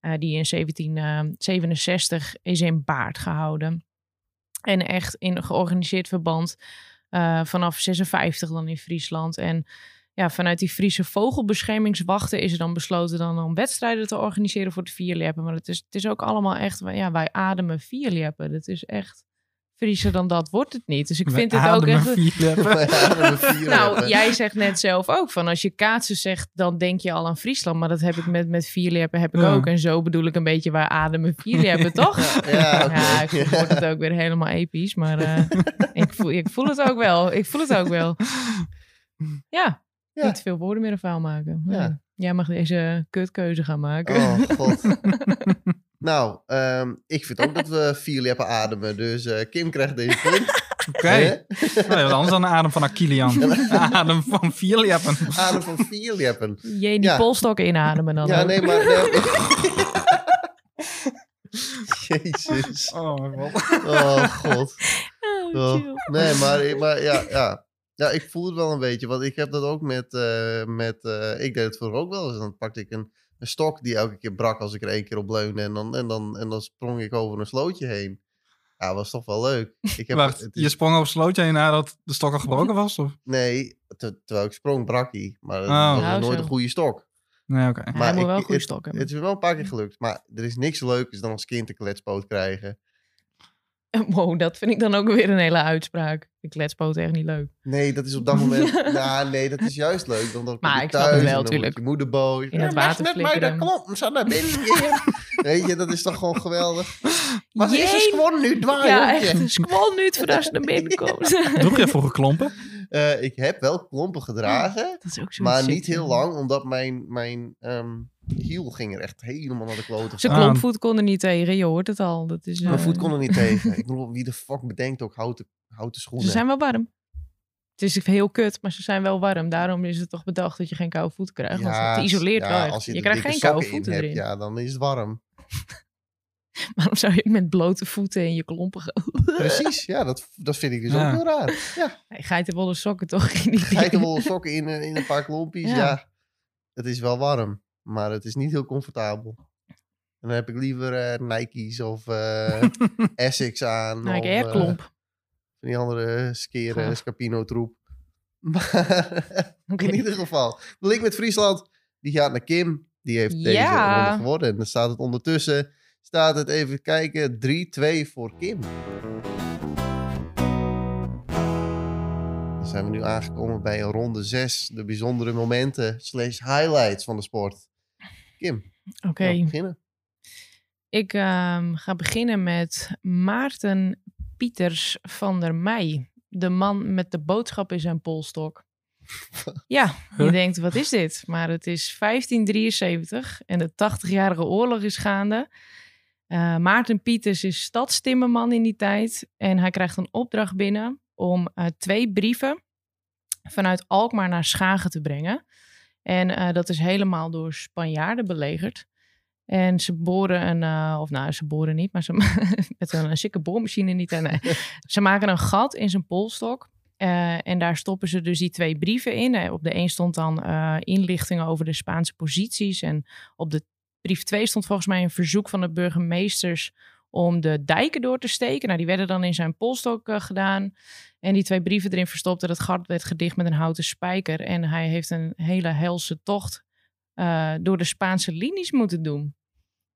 die in 1767 is in Baard gehouden. En echt in georganiseerd verband vanaf 56 dan in Friesland. En ja, vanuit die Friese vogelbeschermingswachten is er dan besloten dan om wedstrijden te organiseren voor de vierleppen. Maar het is, het is ook allemaal echt, ja, wij ademen vierleppen. Dat is echt Frieser dan dat wordt het niet. Dus ik vind het ook echt... Nou, leppen. jij zegt net zelf ook van als je kaatsen zegt, dan denk je al aan Friesland. Maar dat heb ik met, met vierleppen heb ik Ja. ook. En zo bedoel ik een beetje waar ademen vierleppen, toch? Ja, oké. Ja, ik word het ook weer helemaal episch. Maar eh, ik, voel, ik voel het ook wel. Ik voel het ook wel. Ja, Ja. niet veel woorden meer een vuil maken. Nee. Ja. Jij mag deze kutkeuze gaan maken. Oh, god. nou, ehm, ik vind ook dat we vier leppen ademen. Dus eh, Kim krijgt deze punt. Oké. Hè? Nou, wat anders dan de adem van Akilian. adem van vierleppen. Adem van vier leppen. Jee, die Ja. polstokken inademen dan Ja, ook. nee, maar... Nee. Jezus. Oh, mijn god. Oh, god. Oh, Oh, nee, maar, maar ja, ja. Ja, ik voel het wel een beetje. Want ik heb dat ook met... eh, met eh, ik deed het vroeger ook wel eens. Dan pakte ik een, een stok die elke keer brak als ik er één keer op leunde. En dan, en, dan, en dan sprong ik over een slootje heen. Ja, was toch wel leuk. Ik heb, Wacht, het je sprong op een slootje heen nadat de stok al gebroken was? Of? Nee, te- terwijl ik sprong brak hij. Maar dat Oh. was Nou, nooit zo. een goede stok. Nee, oké. Maar ik- wel een goede het- stok hebben. Het is wel een paar keer gelukt. Maar er is niks leukers dan als kind een kletspoot krijgen. Wow, dat vind ik dan ook weer een hele uitspraak. Ik kletspoot echt niet leuk. Nee, dat is op dat moment... nou, nee, dat is juist leuk. Want dan kom Maar je ik snap het thuis wel, en dan tuurlijk. wordt je moeder boos. In het Ja, water net flikkeren. maar de klomp zo naar binnen. Weet je, dat is toch gewoon geweldig. Maar ze is een gewoon nu dwaai, ja, echt een squal nu voordat ze naar binnen komt. Droeg je vroeger klompen? Eh, ik heb wel klompen gedragen. Dat is ook zo Maar niet heel lang, omdat mijn, mijn ehm, hiel ging er echt helemaal naar de kloten. Zijn Ah. klompvoet kon er niet tegen, je hoort het al. Dat is, Mijn eh, voet kon er niet tegen. Ik bedoel, wie de fuck bedenkt ook houten, houten schoenen? Ze zijn wel warm. Het is heel kut, maar ze zijn wel warm. Daarom is het toch bedacht dat je geen koude voeten krijgt. want het isoleert ja, wel als Je, krijgt geen koude in voeten hebt, erin. Ja, dan is het warm. Waarom zou je met blote voeten in je klompen gaan? Precies, ja, dat, dat vind ik dus Ja. ook heel raar. Ja, Nee, geitenwolle sokken toch? Niet geitenwolle sokken in, een- in een paar klompjes, ja. Ja. Het is wel warm, maar het is niet heel comfortabel. En dan heb ik liever eh, Nike's of eh Essex aan. Nou, ik of, air eh, van die andere skeren. Scapino troep. Maar in ieder geval, de link met Friesland, die gaat naar Kim. Die heeft deze Ja. ronde geworden. En dan staat het ondertussen, staat het even kijken, 3-2 voor Kim. Dan zijn we nu aangekomen bij ronde 6, de bijzondere momenten slash highlights van de sport. Kim, Oké. beginnen? Ik ehm, ga beginnen met Maarten Pieters van der Meij. De man met de boodschap in zijn polstok. Ja, je Huh? denkt, wat is dit? Maar het is 1573 en de 80-jarige oorlog is gaande. Eh, Maarten Pieters is stadstimmerman in die tijd. En hij krijgt een opdracht binnen om eh, twee brieven vanuit Alkmaar naar Schagen te brengen. En eh, dat is helemaal door Spanjaarden belegerd. En ze boren een, eh, of nou, ze boren niet, maar ze met een, een sikke boormachine niet. En, nee. ze maken een gat in zijn polstok. eh, en daar stoppen ze dus die twee brieven in. Op de een stond dan inlichtingen over de Spaanse posities. En op de brief 2 stond volgens mij een verzoek van de burgemeesters om de dijken door te steken. Nou, die werden dan in zijn polstok eh, gedaan. En die twee brieven erin verstopt. En het gat werd gedicht met een houten spijker. En hij heeft een hele helse tocht eh, door de Spaanse linies moeten doen.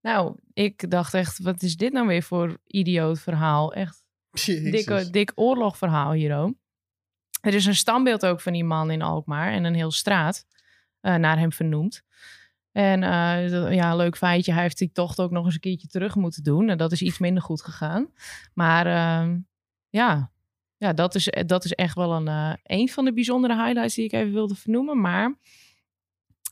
Nou, ik dacht echt, wat is dit nou weer voor idioot verhaal? Echt dikke, dik oorlogverhaal hier ook. Er is een standbeeld ook van die man in Alkmaar en een heel straat eh, naar hem vernoemd. En eh, dat- ja, leuk feitje, hij heeft die tocht ook nog eens een keertje terug moeten doen. En dat is iets minder goed gegaan. Maar ehm, ja, ja dat, is, dat is echt wel een, eh, een van de bijzondere highlights die ik even wilde vernoemen. Maar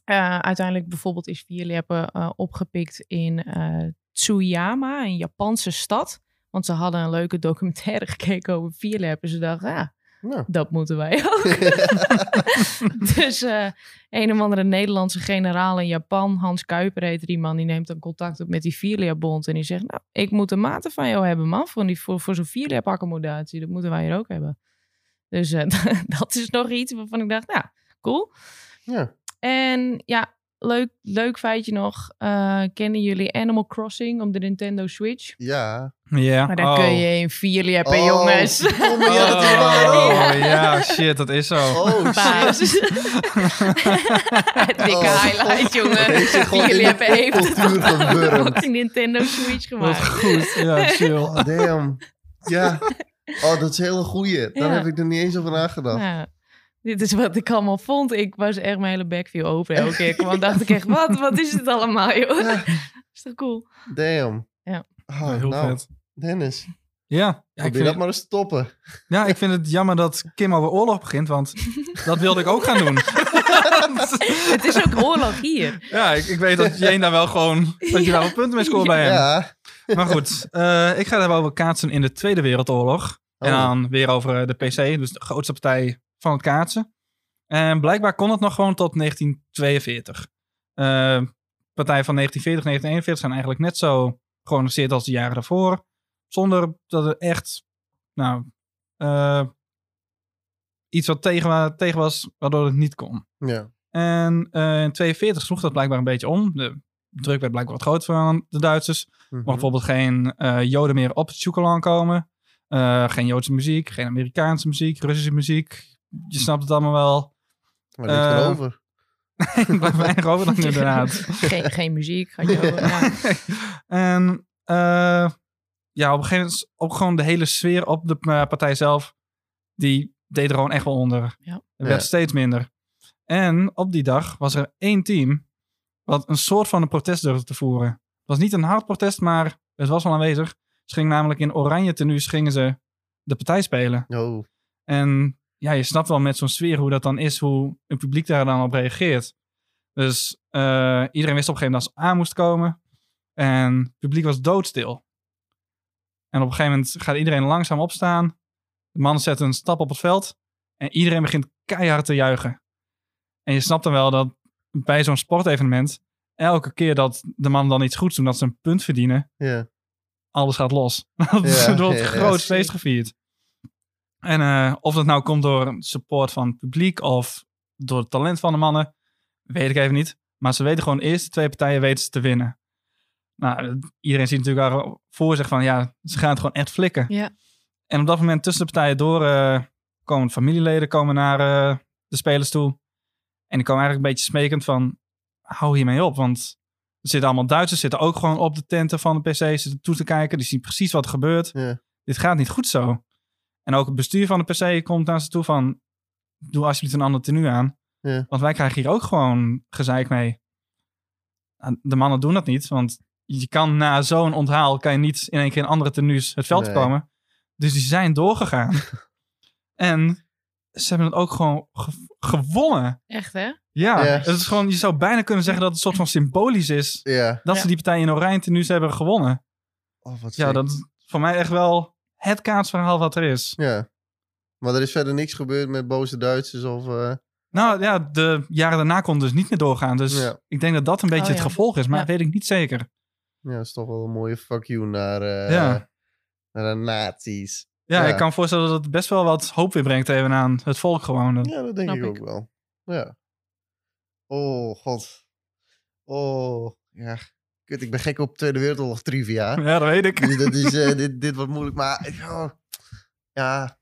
eh, uiteindelijk bijvoorbeeld is Vierleppen eh opgepikt in eh Tsuyama, een Japanse stad. Want ze hadden een leuke documentaire gekeken over vierleppen. Ze dachten, ja, Nou. dat moeten wij ook. dus eh, een of andere Nederlandse generaal in Japan, Hans Kuiper heet die man, die neemt dan contact op met die Vierleerbond. En die zegt, nou, ik moet een maten van jou hebben, man, voor, die, voor, voor zo'n vierleeraccommodatie. Dat moeten wij hier ook hebben. Dus eh, dat is nog iets waarvan ik dacht, nou, cool. Ja. En ja, leuk, leuk feitje nog. Eh, kennen jullie Animal Crossing op de Nintendo Switch? Ja. Ja. Maar daar oh. kun je in vier hebben, Oh, jongens. verdomme, ja, dat is waar Oh, ook. ja, shit, dat is zo. Oh, shit. Dikke Oh. highlight, jongen. De hebben heeft het Nintendo Switch Wat gemaakt. goed. Ja, chill. Damn. Ja. Oh, dat is een hele goeie. Daar Ja. heb ik er niet eens over nagedacht. Nou, dit is wat ik allemaal vond. Ik was echt mijn hele bek viel open elke keer. Ik kwam dacht ik echt, wat, wat is het allemaal, joh? Ja. Is toch cool? Damn. Ja. Oh, Heel nou, vet. Dennis, Ja, ja, ik vind, dat maar eens stoppen. ja, ik vind het jammer dat Kim over oorlog begint, want dat wilde ik ook gaan doen. Het is ook oorlog hier. ja, ik, ik weet dat Jane daar wel gewoon, dat je daar wel punten mee scoort bij hem. Ja. Maar goed, eh, ik ga het hebben over kaatsen in de Tweede Wereldoorlog. En Oh. dan weer over eh, de PC, dus de grootste partij van het kaatsen. En blijkbaar kon het nog gewoon tot 1942. Eh, partij van 1940, 1941 zijn eigenlijk net zo georganiseerd als de jaren daarvoor. Zonder dat er echt, nou, eh, iets wat tegen, tegen was, waardoor het niet kon. Ja. En eh, in 42 sloeg dat blijkbaar een beetje om. De druk werd blijkbaar wat groter van de Duitsers. Er mag bijvoorbeeld geen eh, Joden meer op het Sjoekelan komen. Eh, geen Joodse muziek, geen Amerikaanse muziek, Russische muziek. Je snapt het allemaal wel. Maar Eh, meer over. Blijft weinig over dan inderdaad. Geen, geen muziek. Je over, ja. en eh, ja, op een gegeven moment ook gewoon de hele sfeer op de eh, partij zelf, die deed er gewoon echt wel onder. Ja. Er werd Ja. steeds minder. En op die dag was er één team wat een soort van een protest durfde te voeren. Het was niet een hard protest, maar het was wel aanwezig. Ze gingen namelijk in oranje tenues gingen ze de partij spelen. Oh. En ja, je snapt wel met zo'n sfeer hoe dat dan is, hoe een publiek daar dan op reageert. Dus eh, iedereen wist op een gegeven moment dat ze aan moest komen. En het publiek was doodstil. En op een gegeven moment gaat iedereen langzaam opstaan. De mannen zetten een stap op het veld. En iedereen begint keihard te juichen. En je snapt dan wel dat bij zo'n sportevenement... elke keer dat de mannen dan iets goeds doen, dat ze een punt verdienen alles gaat los. Ja, er wordt groot feest gevierd. En eh, of dat nou komt door support van het publiek of door het talent van de mannen, weet ik even niet. Maar ze weten gewoon, eerst de twee partijen weten ze te winnen. Nou, iedereen ziet natuurlijk al voor zich van, ja, ze gaan het gewoon echt flikken. Ja. En op dat moment tussen de partijen door eh, komen familieleden komen naar eh, de spelers toe. En die komen eigenlijk een beetje smekend van, hou hiermee op. Want er zitten allemaal Duitsers, zitten ook gewoon op de tenten van de PC, zitten toe te kijken. Die zien precies wat er gebeurt. Ja. Dit gaat niet goed zo. En ook het bestuur van de PC komt naar ze toe van, doe alsjeblieft een ander tenue aan. Ja. Want wij krijgen hier ook gewoon gezeik mee. De mannen doen dat niet, want je kan na zo'n onthaal kan je niet in één keer in andere tenues het veld Nee. komen. Dus die zijn doorgegaan. en ze hebben het ook gewoon ge- gewonnen. Echt, hè? Ja, het is gewoon, je zou bijna kunnen zeggen dat het een soort van symbolisch is dat Ja. ze die partij in oranje tenues hebben gewonnen. Oh, wat Ja, sick. dat is voor mij echt wel het kaatsverhaal wat er is. Ja. Maar er is verder niks gebeurd met boze Duitsers of... eh, Nou ja, de jaren daarna kon dus niet meer doorgaan. Dus Ja. ik denk dat dat een beetje Oh, het ja. gevolg is, maar Ja. weet ik niet zeker. Ja, dat is toch wel een mooie fuck you naar, eh, Ja. naar de nazi's. Ja, Ja. ik kan me voorstellen dat het best wel wat hoop weer brengt even aan het volk gewoon. Ja, dat denk ik ook wel. Ja. Oh, god. Oh, ja. Kut, ik ben gek op Tweede Wereldoorlog trivia. Ja, dat weet ik. Dus dat is, eh, dit, dit wordt moeilijk, maar... oh, ja,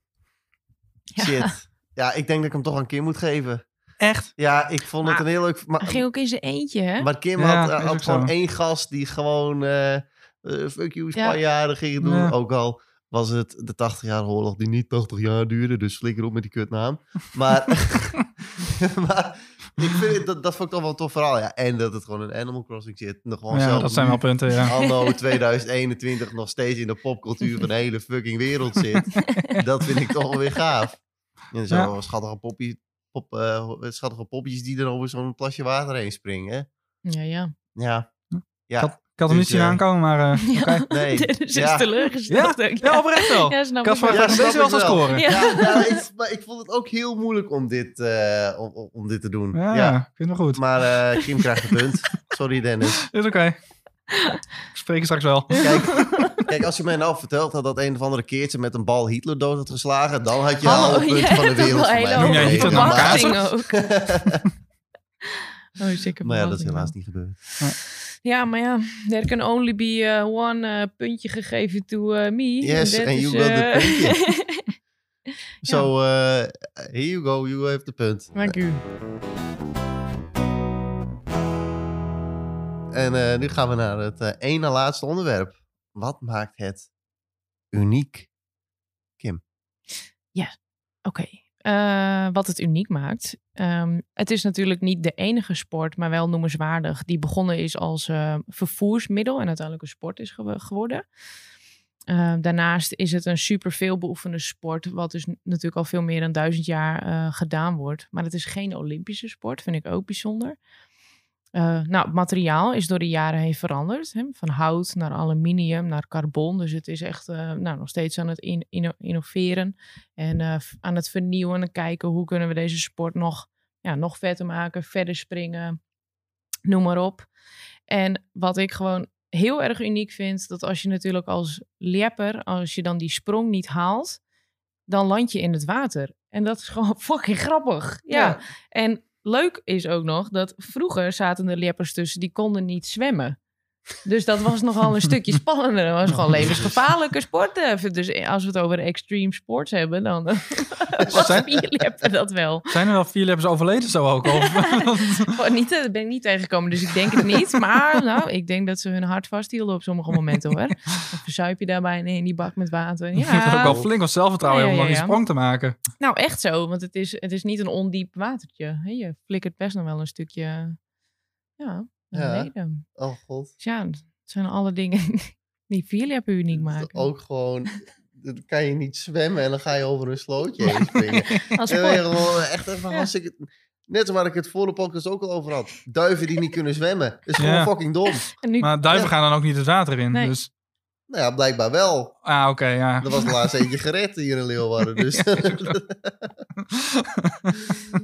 Ja. shit. Ja, ik denk dat ik hem toch een keer moet geven. Echt? Ja, ik vond het een heel leuk... Maar, Hij ging ook in zijn eentje, hè? maar Kim Ja, had, eh, had gewoon zo. één gast die gewoon... eh, eh, fuck you, Ja. Spanjaarden ging doen. Ja. Ook al was het de 80 jaar oorlog die niet 80 jaar duurde. Dus flikker op met die kutnaam. Maar, maar ik vind het, dat, dat vond ik toch wel een tof verhaal. Ja, en dat het gewoon een Animal Crossing zit. Nog gewoon Ja, zelf dat zijn wel punten, ja. Anno 2021 nog steeds in de popcultuur van de hele fucking wereld zit. dat vind ik toch wel weer gaaf. En zo Ja. schattige, poppie, pop, eh, schattige poppies die dan over zo'n plasje water heen springen. Ja, ja. Ja. Ja. Ik had, ik Ik had hem niet Dus, zien eh, aankomen, maar eh, Ja. oké. Nee. Is Ja. teleurgesteld. denk ik. Ja, oprecht wel. Ja, snap Ik had wel. Ja, deze scoren. Ja. Ja, ja, ik, maar ik vond het ook heel moeilijk om dit, eh, om, om- dit te doen. Ja, Ja. ik vind het wel goed. Maar eh, Kim krijgt een punt. Sorry Dennis. Is oké. Ik spreek je straks wel. Kijk, kijk, als je mij nou vertelt had dat een of andere keertje met een bal Hitler dood had geslagen, dan had je Hallo, al een punt van de wereld van mij. Hitler nou verwachtingen ook. Oh, zeker Maar ja, dat is helaas niet gebeurd. Ja, maar ja, there can only be eh, one eh, puntje gegeven to eh, me. Yes, and is, you got the puntje. Zo, eh, here you go, you have the punt. Dank u. En eh, nu gaan we naar het eh, ene laatste onderwerp. Wat maakt het uniek? Oké. Eh, wat het uniek maakt. Ehm, het is natuurlijk niet de enige sport, maar wel noemenswaardig. Die begonnen is als eh, vervoersmiddel en uiteindelijk een sport is gew- geworden. Eh, daarnaast is het een super veel beoefende sport, wat dus natuurlijk al veel meer dan duizend jaar eh, gedaan wordt. Maar het is geen Olympische sport, vind ik ook bijzonder. Eh, nou, het materiaal is door de jaren heen veranderd. Hè? Van hout naar aluminium naar carbon. Dus het is echt eh, nou, nog steeds aan het in- inno- innoveren. En eh, aan het vernieuwen en kijken hoe kunnen we deze sport nog, ja, nog vetter maken, verder springen, noem maar op. En wat ik gewoon heel erg uniek vind, dat als je natuurlijk als lepper, als je dan die sprong niet haalt, dan land je in het water. En dat is gewoon fucking grappig. Ja. En leuk is ook nog dat vroeger zaten er leppers tussen die konden niet zwemmen. Dus dat was nogal een stukje spannender. Dat was gewoon levensgevaarlijke sport. eh. Dus als we het over extreme sports hebben, dan eh, was Zijn- vierlepper dat wel. Zijn er wel vier leppers overleden zo ook? Of? Niet, eh, ben ik niet tegengekomen, dus ik denk het niet. Maar nou, ik denk dat ze hun hart vasthielden op sommige momenten hoor. Dan verzuip je daarbij in die bak met water. Je moet er ook Ja, wel flink wat zelfvertrouwen Ja, om ja, nog ja. die sprong te maken. nou echt zo, want het is, het is niet een ondiep watertje. Je flikkert best nog wel een stukje ja, Ja. Oh god. Dus ja, het zijn alle dingen die vierlepper uniek maken. Ook gewoon, dan kan je niet zwemmen en dan ga je over een slootje heen springen. Als En gewoon echt even Ja. hartstikke... Net waar ik het voor de podcast ook al over had. Duiven die niet kunnen zwemmen. Dat is gewoon Ja. fucking dom. Nu, Maar duiven Ja. gaan dan ook niet het water in. Nee. Dus, Nou ja, blijkbaar wel. ah, oké, ja. Er was de laatste eentje gered hier in Leeuwarden. Dus.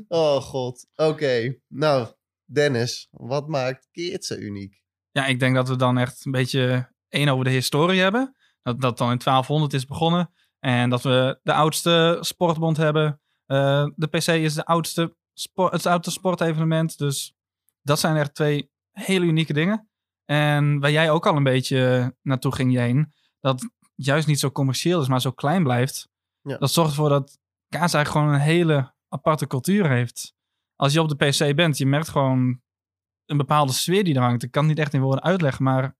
oh god. Oké. Nou, Dennis. Wat maakt Keertse uniek? Ja, ik denk dat we dan echt een beetje één over de historie hebben. Dat dat dan in 1200 is begonnen. En dat we de oudste sportbond hebben. Eh, de PC is de oudste sport, het oudste sportevenement. Dus dat zijn echt twee hele unieke dingen. En waar jij ook al een beetje naartoe ging, Jeen. Dat juist niet zo commercieel is, maar zo klein blijft. Ja. Dat zorgt ervoor dat kaas eigenlijk gewoon een hele aparte cultuur heeft. Als je op de PC bent, je merkt gewoon een bepaalde sfeer die er hangt. Ik kan het niet echt in woorden uitleggen, maar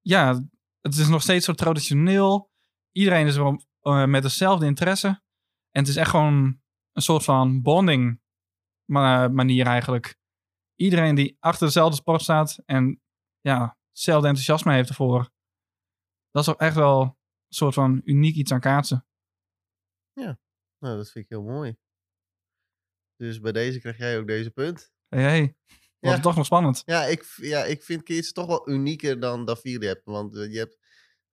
ja, het is nog steeds zo traditioneel. Iedereen is wel eh, met dezelfde interesse. En het is echt gewoon een soort van bonding ma- manier eigenlijk. Iedereen die achter dezelfde sport staat en ja, hetzelfde enthousiasme heeft ervoor. Dat is ook echt wel een soort van uniek iets aan kaatsen. Nou, dat vind ik heel mooi. Dus bij deze krijg jij ook deze punt. Hey, hey. Ja. toch nog spannend. Ja, ik, ja, ik vind Keertse toch wel unieker dan dat vierde hebt. Want eh, je hebt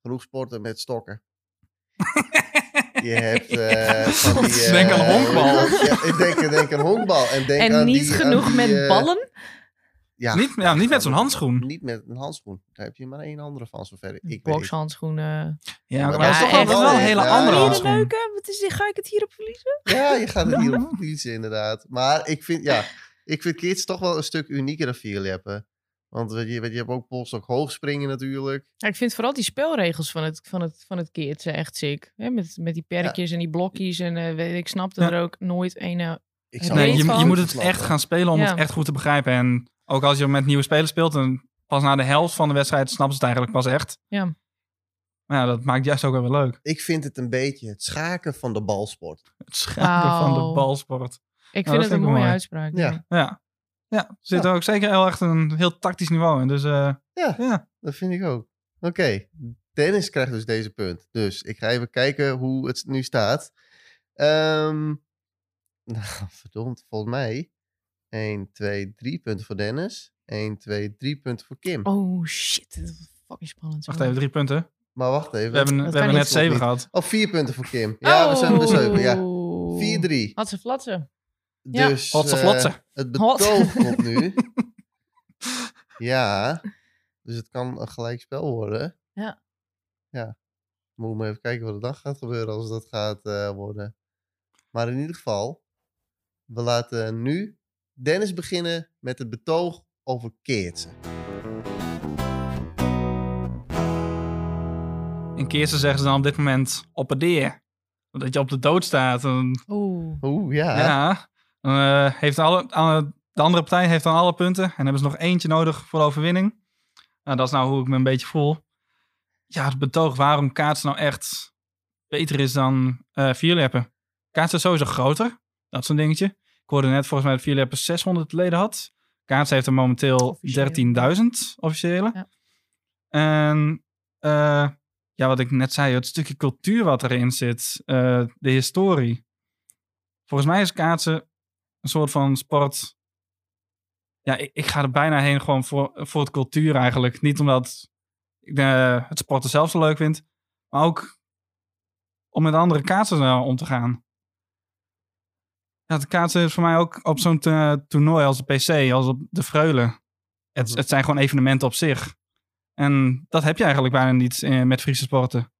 genoeg sporten met stokken. Je hebt eh, van die... Denk aan eh, honkbal. Ja, ik denk, ik denk aan honkbal. En, denk en aan niet die- aan genoeg die, met ballen. Ja, Niet, ja, niet met zo'n handschoen. Niet met een handschoen. Daar heb je maar één andere van, zover ik weet. Bokshandschoenen. Ja, maar maar dat is toch wel, een hele andere ja. Handschoen. leuke. Wat is dit? Ga ik het hierop verliezen? Ja, je gaat het hier op fietsen inderdaad. Maar ik vind, ja, ik vind kids toch wel een stuk unieker dan vierleppen. Want weet je, weet je, je hebt ook polstok hoogspringen natuurlijk. Ja, ik vind vooral die spelregels van het, van het, van het keertje echt sick. Hè? Met, met die perkjes en die blokjes. En eh, weet, ik snapte Ja. er ook nooit een. eh, Nee, je, je moet het echt gaan spelen om Ja. het echt goed te begrijpen. En ook als je met nieuwe spelers speelt, en pas na de helft van de wedstrijd snappen ze het eigenlijk pas echt. Ja. Maar ja, dat maakt juist ook wel weer leuk. Ik vind het een beetje het schaken van de balsport. Het schaken van de balsport. ik vind het een mooie mooi. uitspraak. Ja. Ja, ja er zit ook zeker heel echt een heel tactisch niveau in. Dus eh, Ja. ja. Dat vind ik ook. Oké, Dennis krijgt dus deze punt. Dus ik ga even kijken hoe het nu staat. Ehm nou, verdomd, volgens mij 1, 2, 3 punten voor Dennis. 1, 2, 3 punten voor Kim. Oh shit, dat is fucking spannend. Wacht even, drie punten. Maar wacht even. We hebben, we hebben net zeven Niet. gehad. Oh, vier punten voor Kim. Ja, we zijn op de zeven. Ja. 4-3. Had ze flatsen. Ja. Dus Hotse eh, flotse. het betoog komt nu. ja, dus het kan een gelijkspel worden. Ja. Ja. Moet maar even kijken wat er dan gaat gebeuren als dat gaat eh, worden. Maar in ieder geval, we laten nu Dennis beginnen met het betoog over Keertsen. In Keersen zeggen ze dan op dit moment oppadeer. Dat je op de dood staat. Oeh. Oeh, ja. ja. Dan, eh, heeft alle, alle- de andere partij heeft dan alle punten. En hebben ze nog eentje nodig voor de overwinning. Nou, dat is nou hoe ik me een beetje voel. Ja, het betoog waarom kaatsen nou echt beter is dan eh vierleppen. Kaatsen is sowieso groter. Dat is een dingetje. Ik hoorde net volgens mij dat vierleppen 600 leden had. Kaatsen heeft er momenteel Officieel. 13.000 officiële. Ja. En eh, ja, wat ik net zei, het stukje cultuur wat erin zit, eh, de historie. Volgens mij is kaatsen een soort van sport. Ja, ik, ik ga er bijna heen gewoon voor, voor het cultuur eigenlijk. Niet omdat ik eh, het sporten zelf zo leuk vind, maar ook om met andere kaatsen eh, om te gaan. Ja, het kaatsen is voor mij ook op zo'n eh, toernooi als de PC, als op de Freulen. Het, het zijn gewoon evenementen op zich. En dat heb je eigenlijk bijna niet eh, met Friese sporten.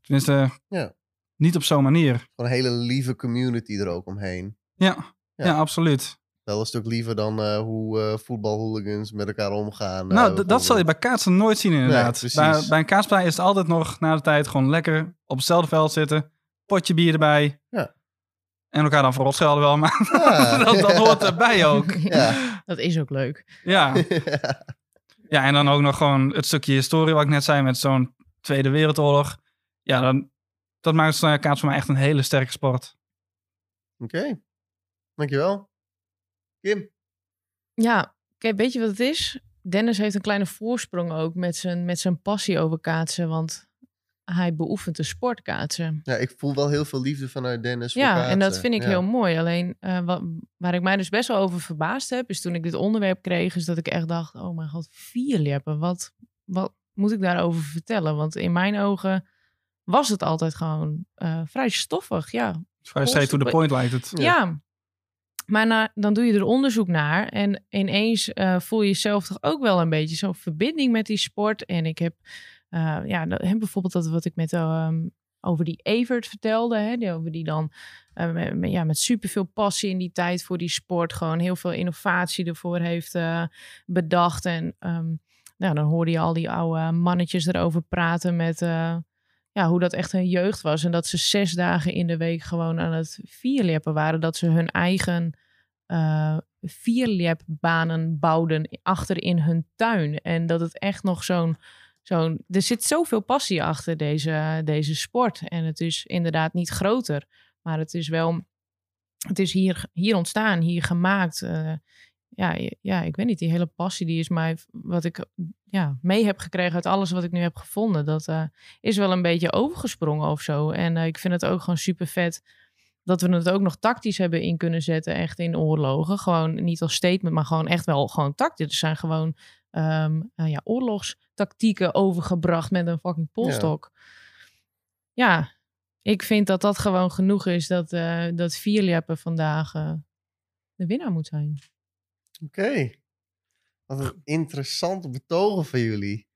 Tenminste, Ja. niet op zo'n manier. Gewoon een hele lieve community er ook omheen. Ja, Ja. ja. absoluut. Wel een stuk liever dan eh, hoe eh voetbalhooligans met elkaar omgaan. nou, dat zal je bij kaatsen nooit zien inderdaad. bij, bij een kaatspartij is het altijd nog na de tijd gewoon lekker op hetzelfde veld zitten. Potje bier erbij. Ja. En elkaar dan verrot schelden wel, maar Ja. dat, dat hoort erbij ook. Ja. Dat is ook leuk. Ja. ja, en dan ook nog gewoon het stukje historie wat ik net zei met zo'n Tweede Wereldoorlog. Ja, dan, dat maakt kaats voor mij echt een hele sterke sport. Oké, dankjewel. Kim? Ja, kijk, weet je wat het is? Dennis heeft een kleine voorsprong ook met zijn, met zijn passie over kaatsen. Want hij beoefent de sport kaatsen. Ja, ik voel wel heel veel liefde vanuit Dennis voor Ja, en dat vind ik Ja. heel mooi. Alleen eh, wat, waar ik mij dus best wel over verbaasd heb, is toen ik dit onderwerp kreeg, is dat ik echt dacht: oh mijn god, vierleppen. Wat, wat moet ik daarover vertellen? Want in mijn ogen was het altijd gewoon eh, vrij stoffig. Ja, Vrij straight to the point lijkt het. Ja. ja. Maar na, dan doe je er onderzoek naar. En ineens eh, voel je jezelf toch ook wel een beetje zo'n verbinding met die sport. En ik heb, eh, ja, dat- bijvoorbeeld dat wat ik met, ehm, over die Evert vertelde. Hè, die, over die dan eh, met, met- ja, met superveel passie in die tijd voor die sport. Gewoon heel veel innovatie ervoor heeft eh, bedacht. En ehm, nou, dan hoorde je al die oude mannetjes erover praten met... ja, hoe dat echt hun jeugd was. En dat ze zes dagen in de week gewoon aan het vierleppen waren. Dat ze hun eigen eh vierlepbanen bouwden achter in hun tuin. En dat het echt nog zo'n... zo'n er zit zoveel passie achter deze, deze sport. En het is inderdaad niet groter. Maar het is wel... Het is hier, hier ontstaan, hier gemaakt. eh, ja, ja, ik weet niet. Die hele passie die is mij... Wat ik ja, mee heb gekregen uit alles wat ik nu heb gevonden. Dat... eh, is wel een beetje overgesprongen of zo. En eh, ik vind het ook gewoon super vet dat we het ook nog tactisch hebben in kunnen zetten. Echt in oorlogen. Gewoon niet als statement, maar gewoon echt wel gewoon tactisch. Er zijn gewoon ehm, nou ja, oorlogstactieken overgebracht met een fucking polstok. Ja. ik vind dat dat gewoon genoeg is dat, eh dat vierleppen vandaag eh, de winnaar moet zijn. Oké. Wat een interessante betogen van jullie.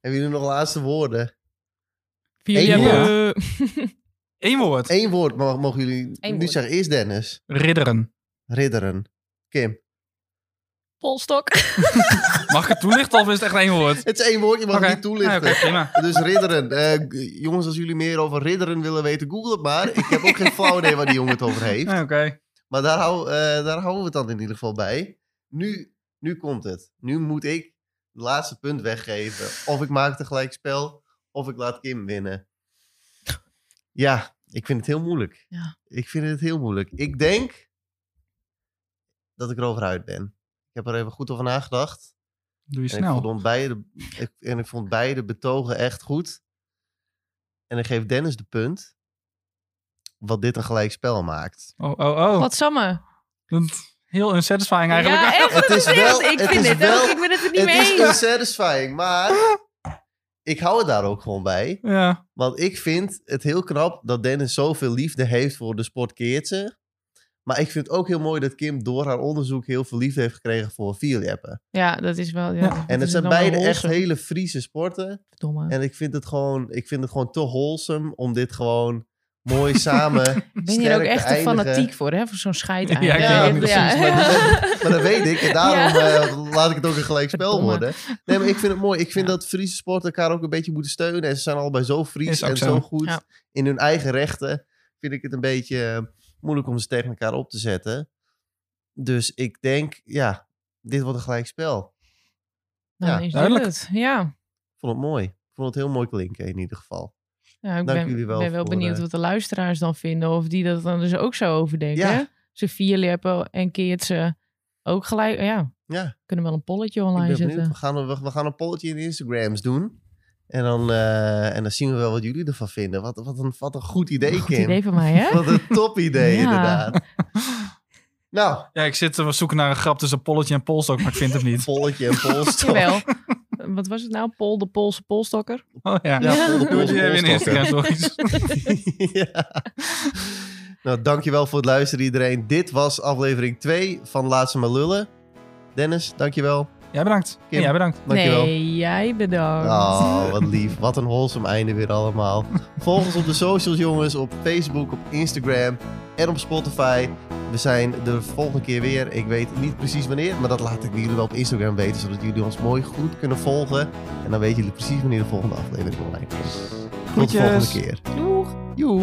Hebben jullie nog laatste woorden? Vierleppen. Eén woord. Eén woord mogen jullie Eén nu woord. zeggen. Eerst Dennis. Ridderen. Ridderen. Kim. Polstok. Mag ik het toelichten of is het echt één woord? Het is één woord, je mag het niet toelichten. Prima. Dus ridderen. Eh, jongens, als jullie meer over ridderen willen weten, google het maar. Ik heb ook geen flauw idee waar die jongen het over heeft. Maar daar, hou, eh, daar houden we het dan in ieder geval bij. Nu, nu komt het. Nu moet ik het laatste punt weggeven. Of ik maak tegelijk spel, of ik laat Kim winnen. Ja, ik vind het heel moeilijk. Ja. Ik vind het heel moeilijk. Ik denk dat ik erover uit ben. Ik heb er even goed over nagedacht. Doe je En ik, snel. vond beide, ik, en ik vond beide betogen echt goed. En ik geef Dennis de punt. Wat dit een gelijk spel maakt. Oh, oh, oh. Wat samme. Heel unsatisfying eigenlijk. Ja, echt. Het is wel- ik het vind is het wel- ook. Ik ben het er niet Het mee is eens. unsatisfying, maar ik hou het daar ook gewoon bij. Ja. Want ik vind het heel knap dat Dennis zoveel liefde heeft voor de sport keertsen. Maar ik vind het ook heel mooi dat Kim door haar onderzoek heel veel liefde heeft gekregen voor vierleppen. Ja, dat is wel... Ja, Ja. dat En het zijn beide echt hele Friese sporten. Verdomme. En ik vind het gewoon, ik vind het gewoon te wholesome om dit gewoon mooi samen Ik ben sterk hier ook echt te eindigen. fanatiek voor, hè? Voor zo'n scheid Ja, ik Ja, precies. Maar, dat, maar dat weet ik. En daarom eh, laat ik het ook een gelijk spel Verdomme. worden. Nee, maar ik vind het mooi. Ik vind Ja. dat Friese sporten elkaar ook een beetje moeten steunen. En ze zijn allebei zo Fries en zo. zo goed Ja. in hun eigen rechten. Vind ik het een beetje eh, moeilijk om ze tegen elkaar op te zetten. Dus ik denk, ja, dit wordt een gelijk spel. Dan Ja, is duidelijk. het. Ja. Ik vond het mooi. Ik vond het heel mooi klinken in ieder geval. Ja, ik Dank ben, jullie wel ben wel voor, benieuwd wat de luisteraars dan vinden. Of die dat dan dus ook zo overdenken. Ja. Ze vierleppen en keert ze ook gelijk. Ja, Ja, kunnen wel een polletje ik online ben zetten. benieuwd. We gaan, we, we gaan een polletje in Instagrams doen. En dan, eh, en dan zien we wel wat jullie ervan vinden. Wat, wat, een, wat een goed idee, Goed Kim. idee van mij, hè? Wat een top idee, Ja. inderdaad. Nou, ja, ik zit te zoeken naar een grap tussen Polletje en Polstok, maar ik vind hem niet. polletje en polstok. Jawel. Wat was het nou? Pol, de Poolse polstokker? Oh ja. Ja, Pol de Doe Poolse polstokker. Stories. ja. Nou, dankjewel voor het luisteren iedereen. Dit was aflevering 2 van Laat ze maar lullen. Dennis, dankjewel. Jij bedankt. Kim. Jij bedankt. Dankjewel. Nee, jij bedankt. Oh, wat lief. Wat een wholesome einde weer allemaal. Volg ons op de socials, jongens. Op Facebook, op Instagram en op Spotify. We zijn de volgende keer weer. Ik weet niet precies wanneer, maar dat laat ik jullie wel op Instagram weten. Zodat jullie ons mooi goed kunnen volgen. En dan weten jullie precies wanneer de volgende aflevering online komt. Tot de volgende keer. Doeg. Joe.